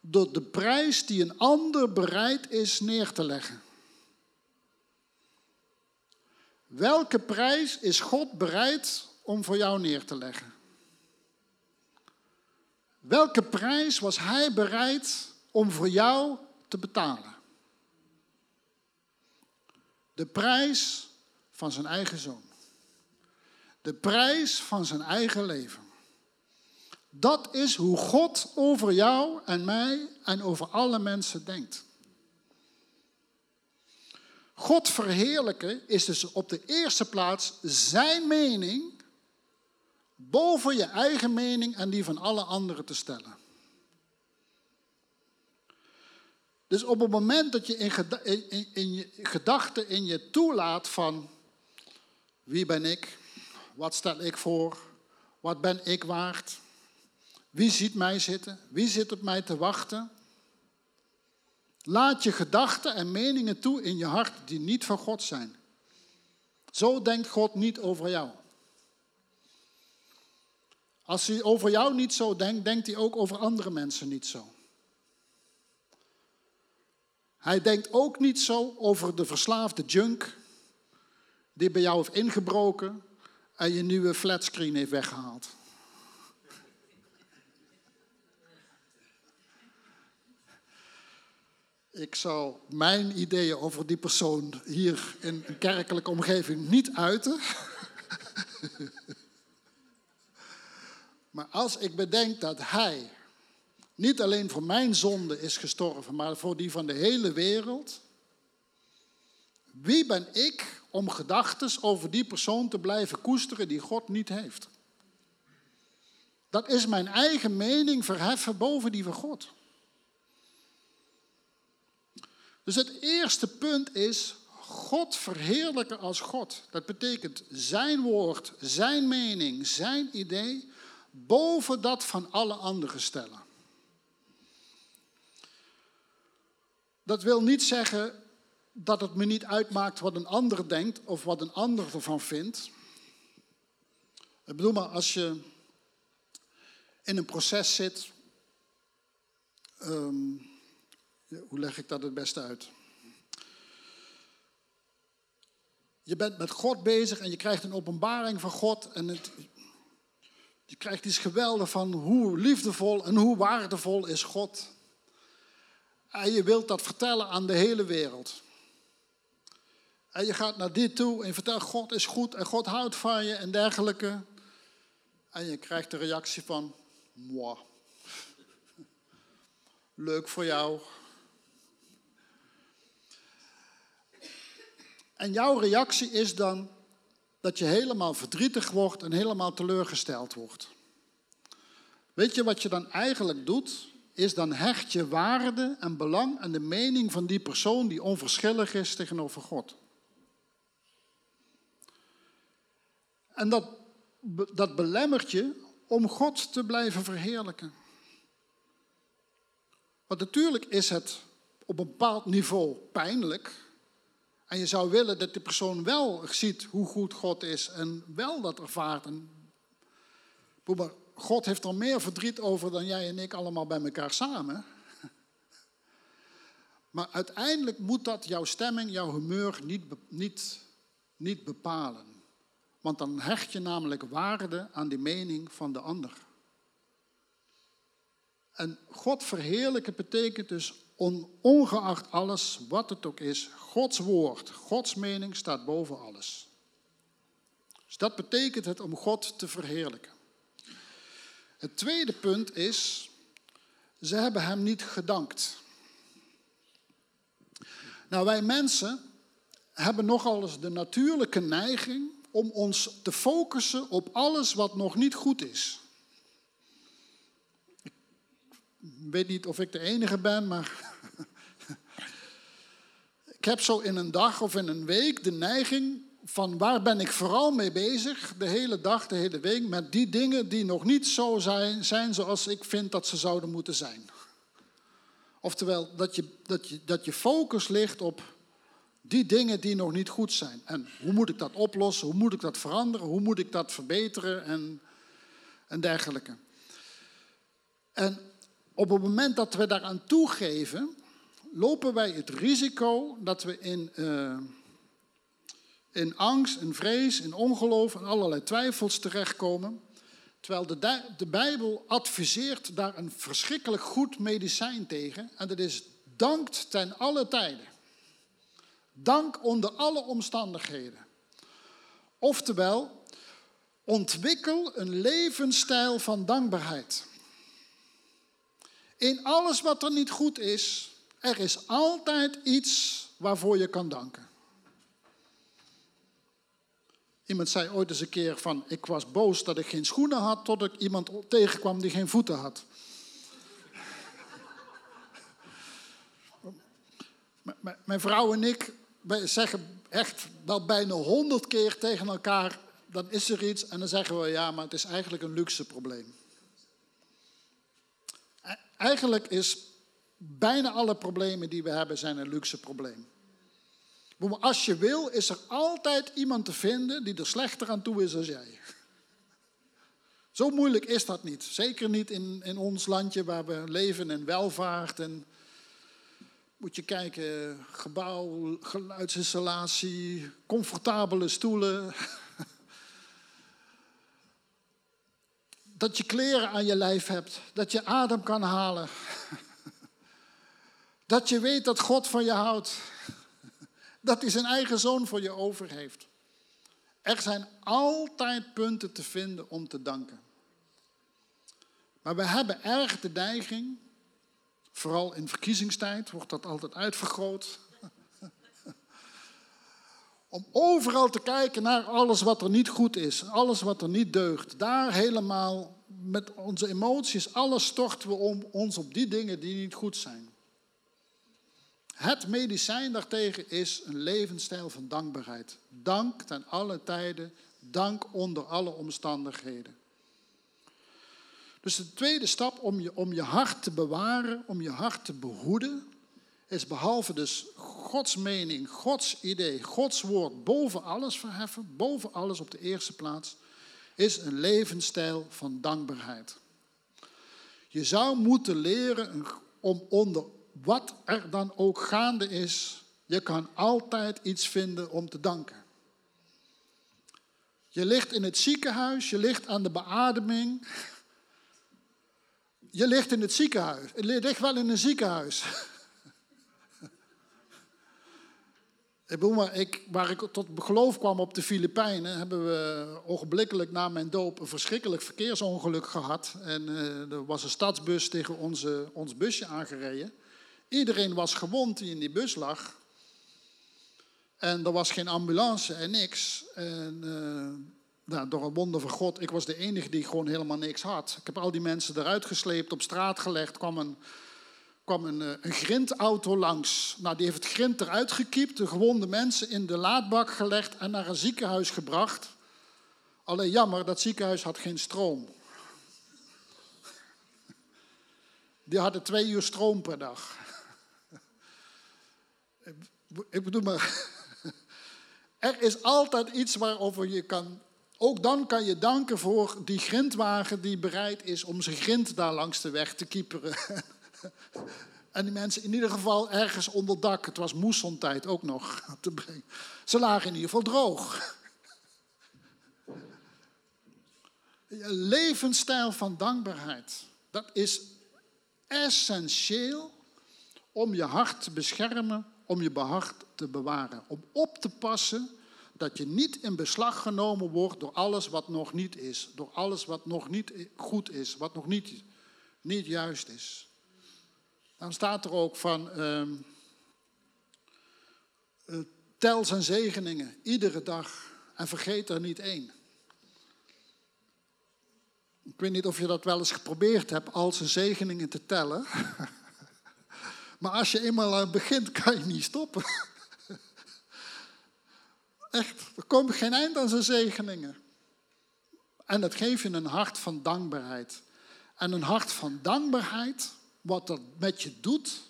door de prijs die een ander bereid is neer te leggen. Welke prijs is God bereid om voor jou neer te leggen? Welke prijs was Hij bereid om voor jou te betalen? De prijs van zijn eigen zoon. De prijs van zijn eigen leven. Dat is hoe God over jou en mij en over alle mensen denkt. God verheerlijken is dus op de eerste plaats zijn mening boven je eigen mening en die van alle anderen te stellen. Dus op het moment dat je in, in, in je gedachten in je toelaat van wie ben ik, wat stel ik voor? Wat ben ik waard? Wie ziet mij zitten? Wie zit op mij te wachten? Laat je gedachten en meningen toe in je hart die niet van God zijn. Zo denkt God niet over jou. Als hij over jou niet zo denkt, denkt hij ook over andere mensen niet zo. Hij denkt ook niet zo over de verslaafde junk die bij jou heeft ingebroken en je nieuwe flatscreen heeft weggehaald. Ik zou mijn ideeën over die persoon hier in een kerkelijke omgeving niet uiten. maar als ik bedenk dat hij niet alleen voor mijn zonde is gestorven, maar voor die van de hele wereld. Wie ben ik om gedachten over die persoon te blijven koesteren die God niet heeft? Dat is mijn eigen mening verheffen boven die van God. Dus het eerste punt is God verheerlijken als God. Dat betekent zijn woord, zijn mening, zijn idee boven dat van alle anderen stellen. Dat wil niet zeggen dat het me niet uitmaakt wat een ander denkt of wat een ander ervan vindt. Ik bedoel maar, als je in een proces zit, ehm, hoe leg ik dat het beste uit? Je bent met God bezig en je krijgt een openbaring van God en het, je krijgt iets geweldig van hoe liefdevol en hoe waardevol is God. En je wilt dat vertellen aan de hele wereld. En je gaat naar dit toe en vertelt God is goed en God houdt van je en dergelijke. En je krijgt de reactie van, moi. Leuk voor jou. En jouw reactie is dan dat je helemaal verdrietig wordt en helemaal teleurgesteld wordt. Weet je wat je dan eigenlijk doet? Is dan hecht je waarde en belang aan de mening van die persoon die onverschillig is tegenover God. En dat, dat belemmert je om God te blijven verheerlijken. Want natuurlijk is het op een bepaald niveau pijnlijk. En je zou willen dat de persoon wel ziet hoe goed God is en wel dat ervaart. En, God heeft er meer verdriet over dan jij en ik allemaal bij elkaar samen. Maar uiteindelijk moet dat jouw stemming, jouw humeur niet, niet, niet bepalen. Want dan hecht je namelijk waarde aan de mening van de ander. En God verheerlijken betekent dus ongeacht alles wat het ook is, Gods woord, Gods mening staat boven alles. Dus dat betekent het om God te verheerlijken. Het tweede punt is, ze hebben hem niet gedankt. Nou, wij mensen hebben nogal eens de natuurlijke neiging om ons te focussen op alles wat nog niet goed is. Ik weet niet of ik de enige ben, maar ik heb zo in een dag of in een week de neiging van waar ben ik vooral mee bezig, de hele dag, de hele week, met die dingen die nog niet zo zijn, zijn zoals ik vind dat ze zouden moeten zijn. Oftewel, dat je, dat, je, dat je focus ligt op die dingen die nog niet goed zijn. En hoe moet ik dat oplossen? Hoe moet ik dat veranderen? Hoe moet ik dat verbeteren? En, en dergelijke. En op het moment dat we daaraan toegeven, lopen wij het risico dat we in, uh, in angst, in vrees, in ongeloof en allerlei twijfels terechtkomen. Terwijl de, de Bijbel adviseert daar een verschrikkelijk goed medicijn tegen. En dat is dankt ten alle tijden. Dank onder alle omstandigheden. Oftewel, ontwikkel een levensstijl van dankbaarheid. In alles wat er niet goed is, er is altijd iets waarvoor je kan danken. Iemand zei ooit eens een keer van, ik was boos dat ik geen schoenen had, tot ik iemand tegenkwam die geen voeten had. Mijn vrouw en ik zeggen echt wel bijna honderd keer tegen elkaar, dan is er iets en dan zeggen we ja, maar het is eigenlijk een luxe probleem. E-, eigenlijk is bijna alle problemen die we hebben zijn een luxe probleem. Als je wil, is er altijd iemand te vinden die er slechter aan toe is dan jij. Zo moeilijk is dat niet. Zeker niet in, in ons landje waar we leven in welvaart en moet je kijken, gebouw, geluidsinstallatie, comfortabele stoelen. Dat je kleren aan je lijf hebt, dat je adem kan halen. Dat je weet dat God van je houdt. Dat hij zijn eigen zoon voor je over heeft. Er zijn altijd punten te vinden om te danken. Maar we hebben erg de neiging Vooral in verkiezingstijd wordt dat altijd uitvergroot. Om overal te kijken naar alles wat er niet goed is, alles wat er niet deugt. Daar helemaal met onze emoties, alles storten we om ons op die dingen die niet goed zijn. Het medicijn daartegen is een levensstijl van dankbaarheid. Dank ten alle tijden, dank onder alle omstandigheden. Dus de tweede stap om je, om je hart te bewaren, om je hart te behoeden, is behalve dus Gods mening, Gods idee, Gods woord boven alles verheffen, boven alles op de eerste plaats, is een levensstijl van dankbaarheid. Je zou moeten leren om onder wat er dan ook gaande is, je kan altijd iets vinden om te danken. Je ligt in het ziekenhuis, je ligt aan de beademing, je ligt in het ziekenhuis. Je ligt wel in een ziekenhuis. ik bedoel maar, ik, waar ik tot geloof kwam op de Filipijnen, hebben we ogenblikkelijk na mijn doop een verschrikkelijk verkeersongeluk gehad. En uh, er was een stadsbus tegen onze, ons busje aangereden. Iedereen was gewond die in die bus lag. En er was geen ambulance en niks. En uh, door een wonder van God, ik was de enige die gewoon helemaal niks had. Ik heb al die mensen eruit gesleept, op straat gelegd, kwam een, kwam een, eh, een grindauto langs. Nou, die heeft het grind eruit gekiept, de gewonde mensen in de laadbak gelegd en naar een ziekenhuis gebracht. Alleen jammer, dat ziekenhuis had geen stroom. Die hadden twee uur stroom per dag. Ik bedoel maar, er is altijd iets waarover je kan ook dan kan je danken voor die grindwagen die bereid is om zijn grind daar langs de weg te kieperen. en die mensen in ieder geval ergens onder dak, het was moessontijd ook nog, te brengen. Ze lagen in ieder geval droog. Levensstijl van dankbaarheid, dat is essentieel om je hart te beschermen, om je hart te bewaren. Om op te passen dat je niet in beslag genomen wordt door alles wat nog niet is. Door alles wat nog niet goed is, wat nog niet, niet juist is. Dan staat er ook van, um, Uh, tel zijn zegeningen iedere dag en vergeet er niet één. Ik weet niet of je dat wel eens geprobeerd hebt, al zijn zegeningen te tellen. maar als je eenmaal begint, kan je niet stoppen. Echt, er komt geen eind aan zijn zegeningen. En dat geeft je een hart van dankbaarheid. En een hart van dankbaarheid, wat dat met je doet,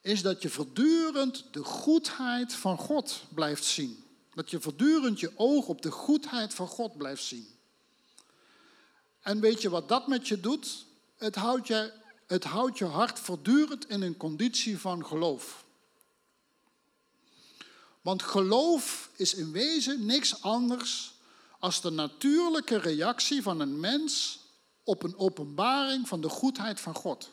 is dat je voortdurend de goedheid van God blijft zien. Dat je voortdurend je oog op de goedheid van God blijft zien. En weet je wat dat met je doet? Het houdt je, het houdt je hart voortdurend in een conditie van geloof. Want geloof is in wezen niks anders als de natuurlijke reactie van een mens op een openbaring van de goedheid van God.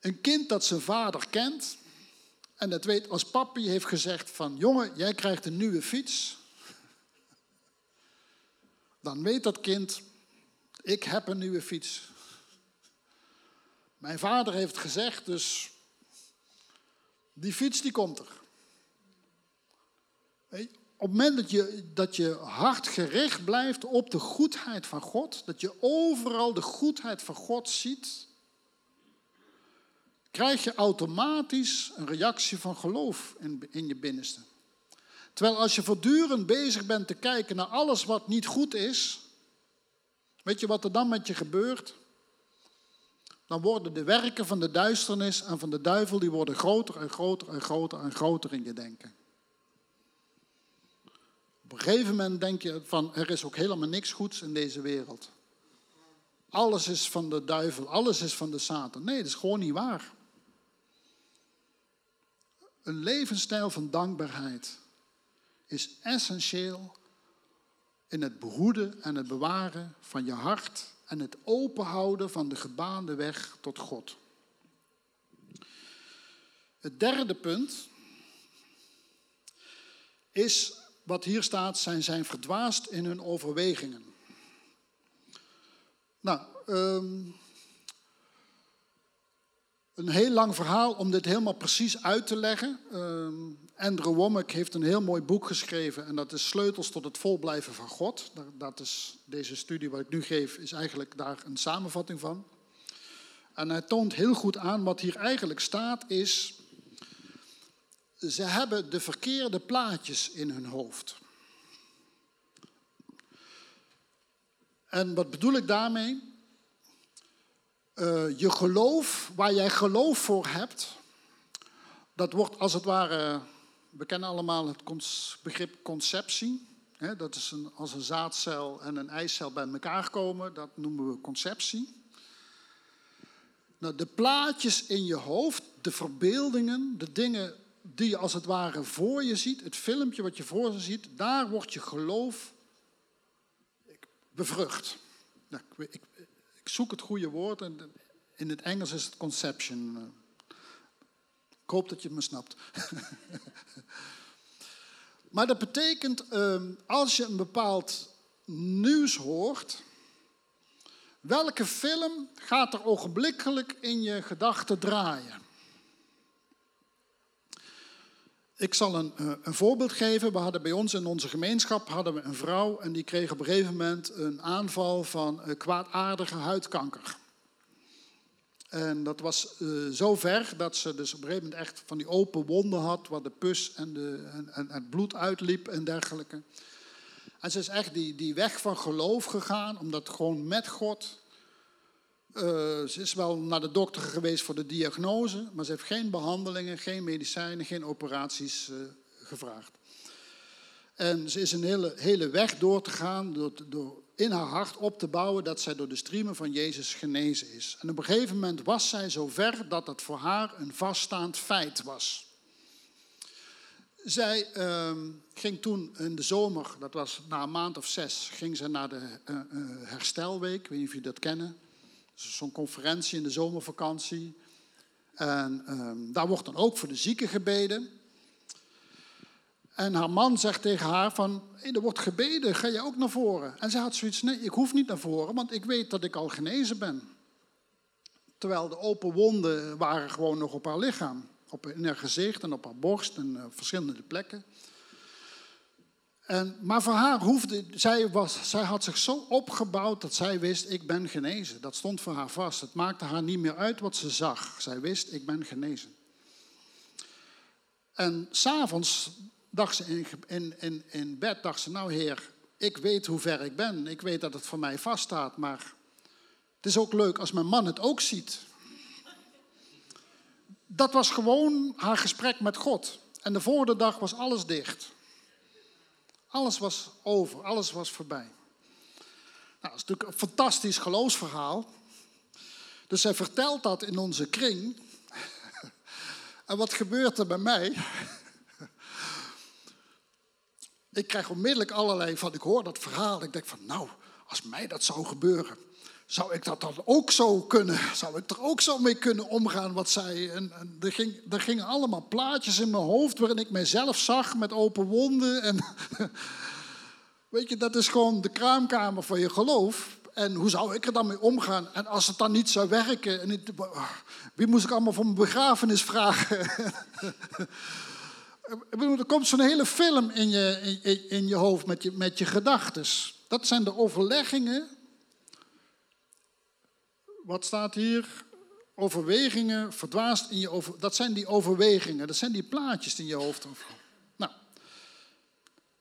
Een kind dat zijn vader kent en dat weet als papi heeft gezegd van jongen, jij krijgt een nieuwe fiets. Dan weet dat kind, ik heb een nieuwe fiets. Mijn vader heeft gezegd, dus die fiets die komt er. Op het moment dat je, dat je hart gericht blijft op de goedheid van God, dat je overal de goedheid van God ziet, krijg je automatisch een reactie van geloof in, in je binnenste. Terwijl als je voortdurend bezig bent te kijken naar alles wat niet goed is, weet je wat er dan met je gebeurt? Dan worden de werken van de duisternis en van de duivel, die worden groter en groter en groter en groter in je denken. Op een gegeven moment denk je van, er is ook helemaal niks goeds in deze wereld. Alles is van de duivel, alles is van de Satan. Nee, dat is gewoon niet waar. Een levensstijl van dankbaarheid is essentieel in het behoeden en het bewaren van je hart en het openhouden van de gebaande weg tot God. Het derde punt is wat hier staat, zijn zijn verdwaasd in hun overwegingen. Nou, um, een heel lang verhaal om dit helemaal precies uit te leggen. Um, Andrew Womack heeft een heel mooi boek geschreven en dat is Sleutels tot het volblijven van God. Dat is deze studie wat ik nu geef, is eigenlijk daar een samenvatting van. En hij toont heel goed aan wat hier eigenlijk staat is, ze hebben de verkeerde plaatjes in hun hoofd. En wat bedoel ik daarmee? Uh, je geloof, waar jij geloof voor hebt, dat wordt als het ware, we kennen allemaal het begrip conceptie. Dat is een, als een zaadcel en een eicel bij elkaar komen, dat noemen we conceptie. Nou, de plaatjes in je hoofd, de verbeeldingen, de dingen die je als het ware voor je ziet, het filmpje wat je voor je ziet, daar wordt je geloof bevrucht. Nou, ik, ik, ik, zoek het goede woord en in het Engels is het conception. Ik hoop dat je me snapt. maar dat betekent, ehm, als je een bepaald nieuws hoort, welke film gaat er ogenblikkelijk in je gedachten draaien? Ik zal een, eh, een, voorbeeld geven. We hadden bij ons in onze gemeenschap hadden we een vrouw en die kreeg op een gegeven moment een aanval van uh, kwaadaardige huidkanker. En dat was uh, zo ver dat ze dus op een gegeven moment echt van die open wonden had, waar de pus en, de, en, en het bloed uitliep en dergelijke. En ze is echt die, die weg van geloof gegaan, omdat gewoon met God uh, ze is wel naar de dokter geweest voor de diagnose, maar ze heeft geen behandelingen, geen medicijnen, geen operaties uh, gevraagd. En ze is een hele, hele weg door te gaan, door, door in haar hart op te bouwen dat zij door de streamen van Jezus genezen is. En op een gegeven moment was zij zo ver dat het voor haar een vaststaand feit was. Zij uh, ging toen in de zomer, dat was na een maand of zes, ging ze naar de uh, herstelweek. Ik weet niet of jullie dat kennen zo'n conferentie in de zomervakantie. En um, daar wordt dan ook voor de zieken gebeden. En haar man zegt tegen haar van, er wordt gebeden, ga je ook naar voren? En ze had zoiets, nee, ik hoef niet naar voren, want ik weet dat ik al genezen ben. Terwijl de open wonden waren gewoon nog op haar lichaam. Op, in haar gezicht en op haar borst en uh, verschillende plekken. En, maar voor haar hoefde, zij, was, zij had zich zo opgebouwd dat zij wist, ik ben genezen. Dat stond voor haar vast. Het maakte haar niet meer uit wat ze zag. Zij wist, ik ben genezen. En s'avonds dacht ze in, bed, dacht ze, nou heer, ik weet hoe ver ik ben. Ik weet dat het voor mij vaststaat, maar het is ook leuk als mijn man het ook ziet. Dat was gewoon haar gesprek met God. En de volgende dag was alles dicht. Alles was over, alles was voorbij. Nou, dat is natuurlijk een fantastisch geloofsverhaal. Dus zij vertelt dat in onze kring. En wat gebeurt er bij mij? Ik krijg onmiddellijk allerlei van, ik hoor dat verhaal. Ik denk van, nou, als mij dat zou gebeuren, zou ik dat dan ook zo kunnen? Zou ik er ook zo mee kunnen omgaan wat zij? En, er, ging, er gingen allemaal plaatjes in mijn hoofd waarin ik mijzelf zag met open wonden. En weet je, dat is gewoon de kraamkamer van je geloof. En hoe zou ik er dan mee omgaan? En als het dan niet zou werken, en wie moest ik allemaal voor mijn begrafenis vragen? er komt zo'n hele film in je, in, in je hoofd met je, met je gedachten. Dat zijn de overleggingen wat staat hier? Overwegingen, verdwaasd in je over. Dat zijn die overwegingen, dat zijn die plaatjes in je hoofd. Nou,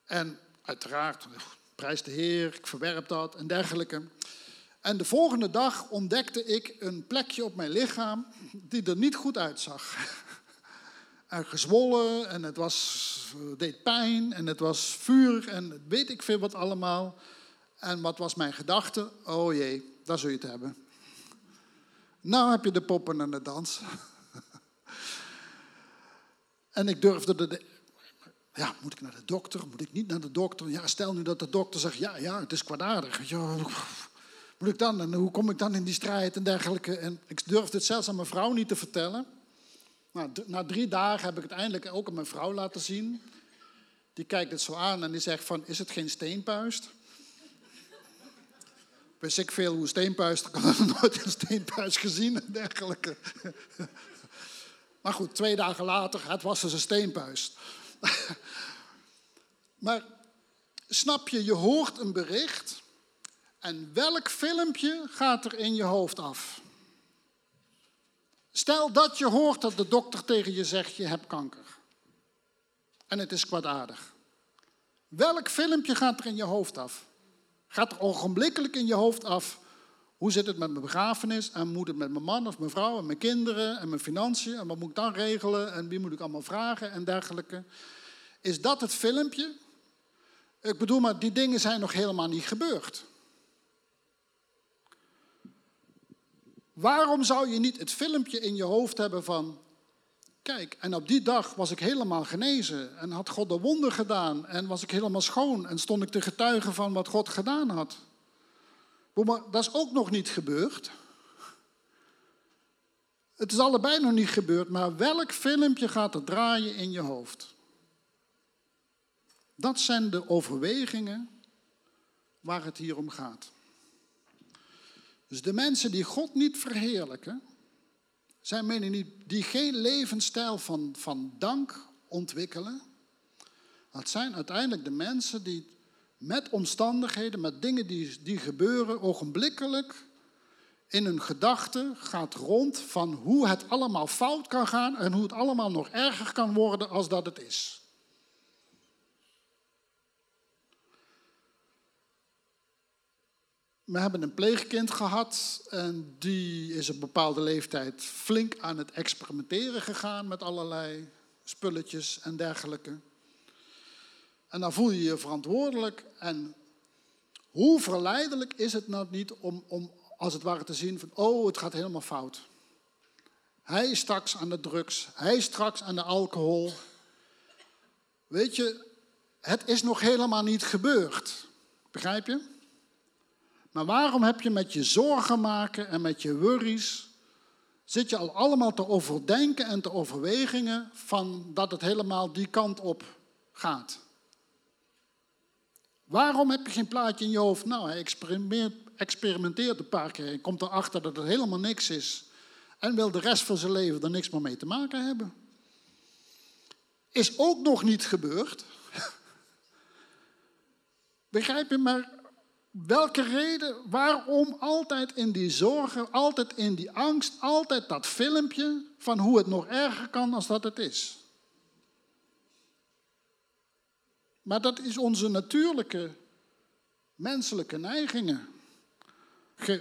en uiteraard, prijs de Heer, ik verwerp dat en dergelijke. En de volgende dag ontdekte ik een plekje op mijn lichaam die er niet goed uitzag. En gezwollen en het was, deed pijn en het was vuur en weet ik veel wat allemaal. En wat was mijn gedachte? Oh jee, daar zul je het hebben. Nou heb je de poppen aan de dans. en ik durfde de, ja, moet ik naar de dokter? Moet ik niet naar de dokter? Ja, stel nu dat de dokter zegt, ja, ja, het is kwaadaardig. Ja, moet ik dan? En hoe kom ik dan in die strijd en dergelijke? En ik durfde het zelfs aan mijn vrouw niet te vertellen. Na drie dagen heb ik het eindelijk ook aan mijn vrouw laten zien. Die kijkt het zo aan en die zegt van, is het geen steenpuist? wist ik veel hoe steenpuist, ik had nooit een steenpuist gezien en dergelijke. Maar goed, twee dagen later, het was dus een steenpuist. Maar snap je, je hoort een bericht en welk filmpje gaat er in je hoofd af? Stel dat je hoort dat de dokter tegen je zegt, je hebt kanker. En het is kwaadaardig. Welk filmpje gaat er in je hoofd af? Gaat er ogenblikkelijk in je hoofd af. Hoe zit het met mijn begrafenis? En moet het met mijn man of mijn vrouw en mijn kinderen en mijn financiën? En wat moet ik dan regelen? En wie moet ik allemaal vragen en dergelijke? Is dat het filmpje? Ik bedoel, maar die dingen zijn nog helemaal niet gebeurd. Waarom zou je niet het filmpje in je hoofd hebben van Kijk, en op die dag was ik helemaal genezen en had God de wonder gedaan en was ik helemaal schoon en stond ik te getuigen van wat God gedaan had. Maar dat is ook nog niet gebeurd. Het is allebei nog niet gebeurd, maar welk filmpje gaat er draaien in je hoofd? Dat zijn de overwegingen waar het hier om gaat. Dus de mensen die God niet verheerlijken, zijn mensen die geen levensstijl van, van dank ontwikkelen. Dat zijn uiteindelijk de mensen die met omstandigheden, met dingen die, die gebeuren, ogenblikkelijk in hun gedachten gaat rond van hoe het allemaal fout kan gaan en hoe het allemaal nog erger kan worden als dat het is. We hebben een pleegkind gehad en die is op een bepaalde leeftijd flink aan het experimenteren gegaan met allerlei spulletjes en dergelijke. En dan voel je je verantwoordelijk en hoe verleidelijk is het nou niet om, om als het ware te zien van, oh, het gaat helemaal fout. Hij is straks aan de drugs, hij is straks aan de alcohol. Weet je, het is nog helemaal niet gebeurd. Begrijp je? Maar waarom heb je met je zorgen maken en met je worries, zit je al allemaal te overdenken en te overwegingen van dat het helemaal die kant op gaat? Waarom heb je geen plaatje in je hoofd? Nou, hij experimenteert, een paar keer en komt erachter dat het helemaal niks is. en wil de rest van zijn leven er niks meer mee te maken hebben. Is ook nog niet gebeurd. Begrijp je maar welke reden, waarom altijd in die zorgen, altijd in die angst, altijd dat filmpje van hoe het nog erger kan als dat het is? Maar dat is onze natuurlijke menselijke neigingen.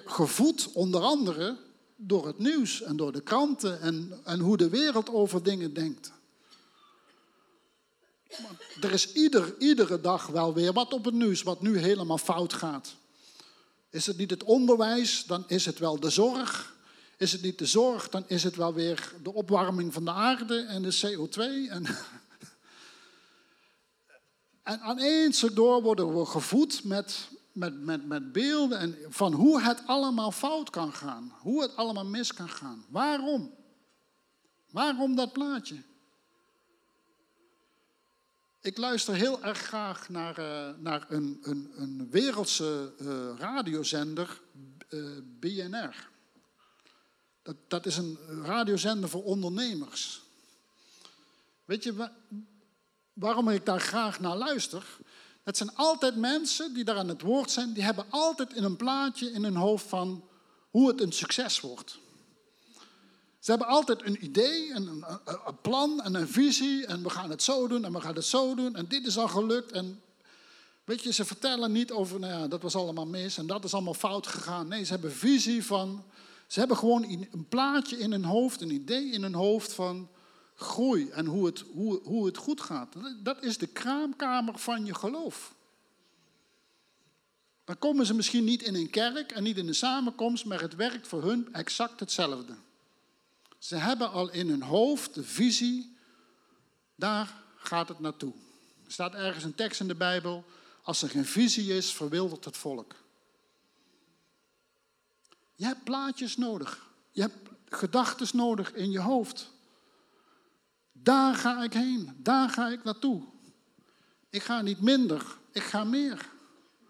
gevoed onder andere door het nieuws en door de kranten en, en hoe de wereld over dingen denkt. Er is ieder, iedere dag wel weer wat op het nieuws wat nu helemaal fout gaat. Is het niet het onderwijs, dan is het wel de zorg. Is het niet de zorg, dan is het wel weer de opwarming van de aarde en de CO2. En, en aan door worden we gevoed met, met, met, met beelden en van hoe het allemaal fout kan gaan. Hoe het allemaal mis kan gaan. Waarom? Waarom dat plaatje? Ik luister heel erg graag naar, uh, naar een, een, een wereldse uh, radiozender, eh, BNR. Dat, dat is een radiozender voor ondernemers. Weet je waarom ik daar graag naar luister? Het zijn altijd mensen die daar aan het woord zijn, die hebben altijd in een plaatje in hun hoofd van hoe het een succes wordt. Ze hebben altijd een idee, een, een, plan en een visie. En we gaan het zo doen en we gaan het zo doen. En dit is al gelukt. En weet je, ze vertellen niet over, nou ja, dat was allemaal mis en dat is allemaal fout gegaan. Nee, ze hebben visie van, ze hebben gewoon een plaatje in hun hoofd, een idee in hun hoofd van groei en hoe het, hoe, hoe het goed gaat. Dat is de kraamkamer van je geloof. Dan komen ze misschien niet in een kerk en niet in een samenkomst, maar het werkt voor hun exact hetzelfde. Ze hebben al in hun hoofd de visie, daar gaat het naartoe. Er staat ergens een tekst in de Bijbel, als er geen visie is, verwildert het volk. Je hebt plaatjes nodig. Je hebt gedachten nodig in je hoofd. Daar ga ik heen, daar ga ik naartoe. Ik ga niet minder, ik ga meer.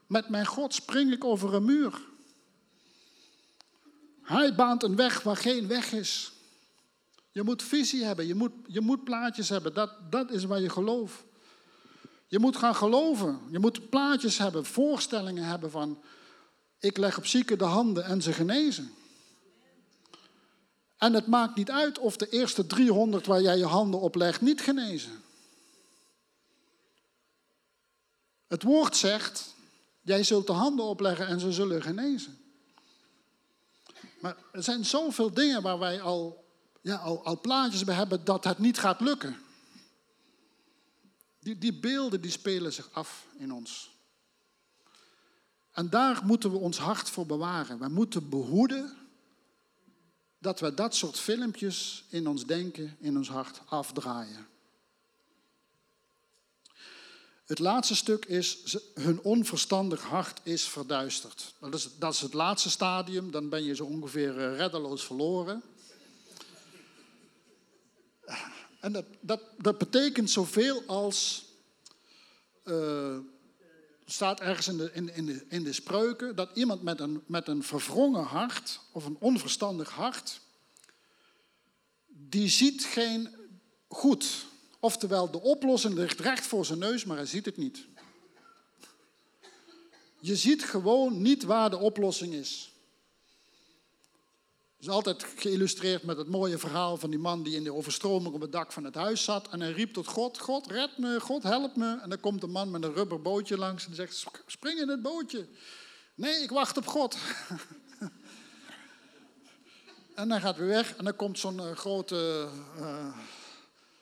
Met mijn God spring ik over een muur. Hij baant een weg waar geen weg is. Je moet visie hebben, je moet, je moet plaatjes hebben. Dat, dat is waar je gelooft. Je moet gaan geloven. Je moet plaatjes hebben, voorstellingen hebben van... ik leg op zieken de handen en ze genezen. En het maakt niet uit of de eerste 300 waar jij je handen op legt niet genezen. Het woord zegt, jij zult de handen opleggen en ze zullen genezen. Maar er zijn zoveel dingen waar wij al ja, al, al plaatjes bij hebben dat het niet gaat lukken. Die, die beelden die spelen zich af in ons. En daar moeten we ons hart voor bewaren. We moeten behoeden dat we dat soort filmpjes in ons denken, in ons hart afdraaien. Het laatste stuk is, hun onverstandig hart is verduisterd. Dat is, dat is het laatste stadium, dan ben je zo ongeveer eh, reddeloos verloren. En dat, dat, dat betekent zoveel als. Uh, staat ergens in de, in, in, in de spreuken dat iemand met een, met een verwrongen hart of een onverstandig hart, die ziet geen goed. Oftewel, de oplossing ligt recht voor zijn neus, maar hij ziet het niet. Je ziet gewoon niet waar de oplossing is is altijd geïllustreerd met het mooie verhaal van die man die in de overstroming op het dak van het huis zat. En hij riep tot God, God red me, God help me. En dan komt een man met een rubber bootje langs en zegt, spring in het bootje. Nee, ik wacht op God. en dan gaat weer weg en dan komt zo'n uh, grote uh,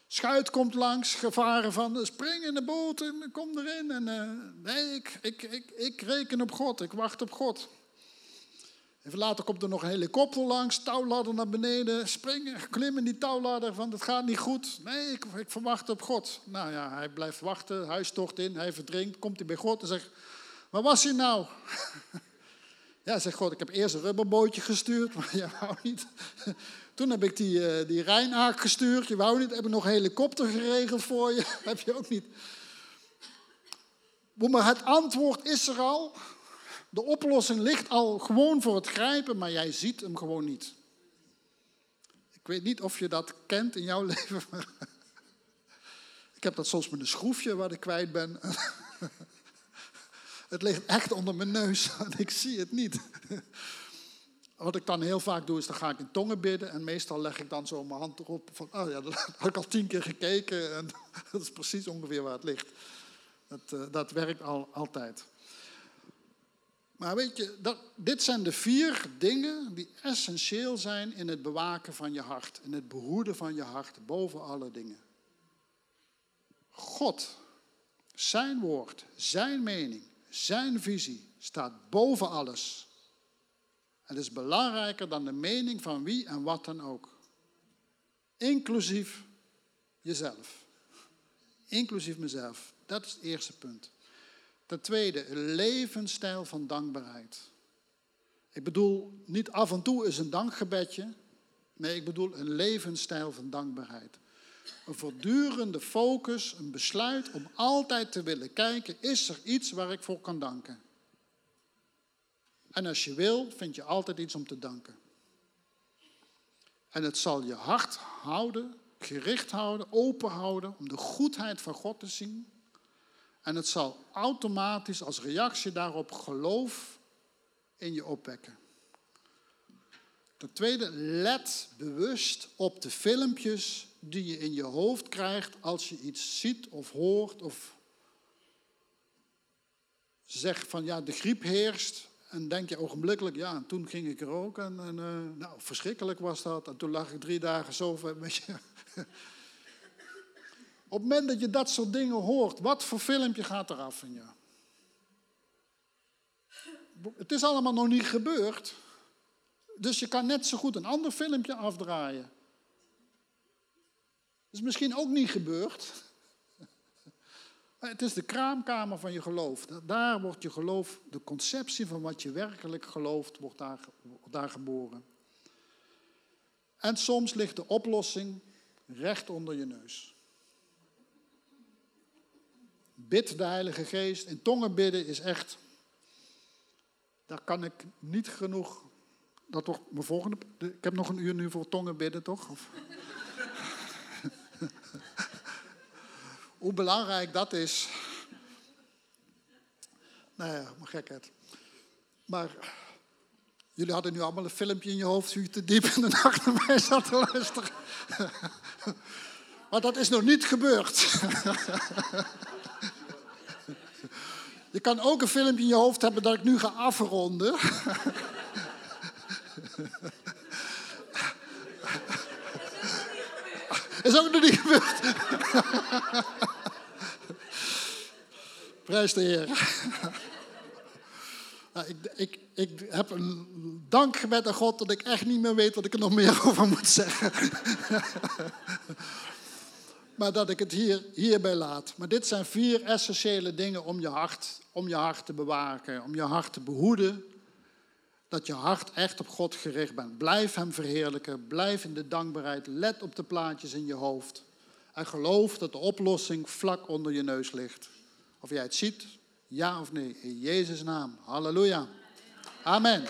schuit komt langs, gevaren van spring in de boot en kom erin. En uh, nee, ik, ik, ik, ik reken op God, ik wacht op God. Even later komt er nog een helikopter langs, touwladder naar beneden, springen, klimmen die touwladder van het gaat niet goed. Nee, ik, ik verwacht op God. Nou ja, hij blijft wachten, hij stort in, hij verdrinkt, komt hij bij God en zegt, waar was hij nou? ja, zegt God, ik heb eerst een rubberbootje gestuurd, maar je wou niet. Toen heb ik die, uh, die Rijnaak gestuurd, je wou niet, heb ik nog een helikopter geregeld voor je, heb je ook niet. Maar het antwoord is er al. De oplossing ligt al gewoon voor het grijpen, maar jij ziet hem gewoon niet. Ik weet niet of je dat kent in jouw leven. Ik heb dat soms met een schroefje wat ik kwijt ben. Het ligt echt onder mijn neus en ik zie het niet. Wat ik dan heel vaak doe, is dan ga ik in tongen bidden. En meestal leg ik dan zo mijn hand erop. Van, oh ja, dat had ik al tien keer gekeken. En dat is precies ongeveer waar het ligt. Dat, uh, dat werkt al, altijd. Maar weet je, dat, dit zijn de vier dingen die essentieel zijn in het bewaken van je hart. In het behoeden van je hart boven alle dingen. God, zijn woord, zijn mening, zijn visie staat boven alles. Het is belangrijker dan de mening van wie en wat dan ook. Inclusief jezelf. Inclusief mezelf. Dat is het eerste punt. Ten tweede, een levensstijl van dankbaarheid. Ik bedoel, niet af en toe is een dankgebedje. Nee, ik bedoel een levensstijl van dankbaarheid. Een voortdurende focus, een besluit om altijd te willen kijken, is er iets waar ik voor kan danken? En als je wil, vind je altijd iets om te danken. En het zal je hart houden, gericht houden, open houden om de goedheid van God te zien. En het zal automatisch als reactie daarop geloof in je opwekken. Ten tweede, let bewust op de filmpjes die je in je hoofd krijgt als je iets ziet of hoort of zegt van ja, de griep heerst. En denk je ogenblikkelijk, ja, en toen ging ik er ook. En, en uh, nou, verschrikkelijk was dat. En toen lag ik drie dagen zo. Weet je. Op het moment dat je dat soort dingen hoort, wat voor filmpje gaat er af van je? Het is allemaal nog niet gebeurd. Dus je kan net zo goed een ander filmpje afdraaien. Is misschien ook niet gebeurd. Het is de kraamkamer van je geloof. Daar wordt je geloof, de conceptie van wat je werkelijk gelooft, wordt daar, wordt daar geboren. En soms ligt de oplossing recht onder je neus. Bid de Heilige Geest. In tongen bidden is echt. Daar kan ik niet genoeg. Dat wordt mijn volgende. Ik heb nog een uur nu voor tongen bidden, toch? Of? Hoe belangrijk dat is. Nou ja, maar gekheid. Maar jullie hadden nu allemaal een filmpje in je hoofd, je te diep in de nacht naar mij zat te luisteren. Maar dat is nog niet gebeurd. Je kan ook een filmpje in je hoofd hebben dat ik nu ga afronden. Is ook nog niet gebeurd. Prijs de Heer. Nou, ik, ik, ik heb een dankgebed aan God dat ik echt niet meer weet wat ik er nog meer over moet zeggen. maar dat ik het hier, hierbij laat. Maar dit zijn vier essentiële dingen om je hart, om je hart te bewaken, om je hart te behoeden. Dat je hart echt op God gericht bent. Blijf Hem verheerlijken, blijf in de dankbaarheid, let op de plaatjes in je hoofd. En geloof dat de oplossing vlak onder je neus ligt. Of jij het ziet, ja of nee, in Jezus' naam. Halleluja. Amen.